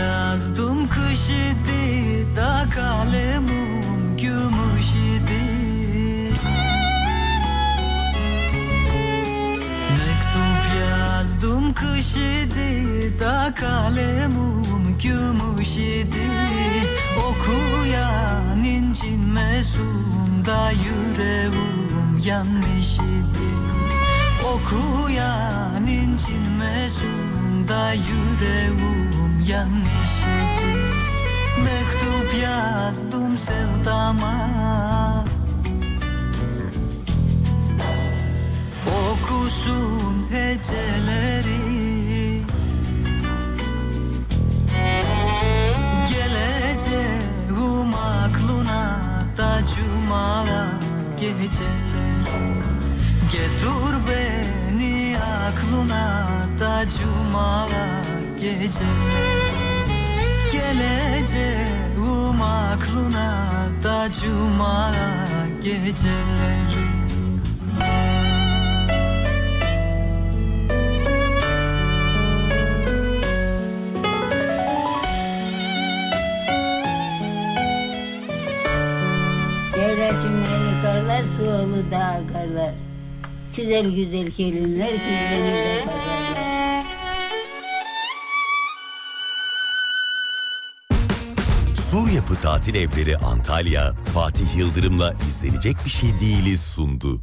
yazdım kış idi da kalemim gümüş idi. Mektup yazdım kış idi da kalemim gümüş idi. Okuyan incinmesin da yüreğim yanmış idi. Okuyan incinmesin da yüreğim yanmış idi Mektup yazdım sevdama. Okusun heceleri. Geleceğim aklına da cuma geceleri Getir beni aklına da cuma geceleri Geleceğim aklına da cuma geceleri Devletimleri karlar, sualı dağ karlar. Güzel güzel gelinler güzlenirde pazarlar. Sur Yapı Tatil Evleri Antalya, Fatih Yıldırım'la izlenecek bir şey değiliz sundu.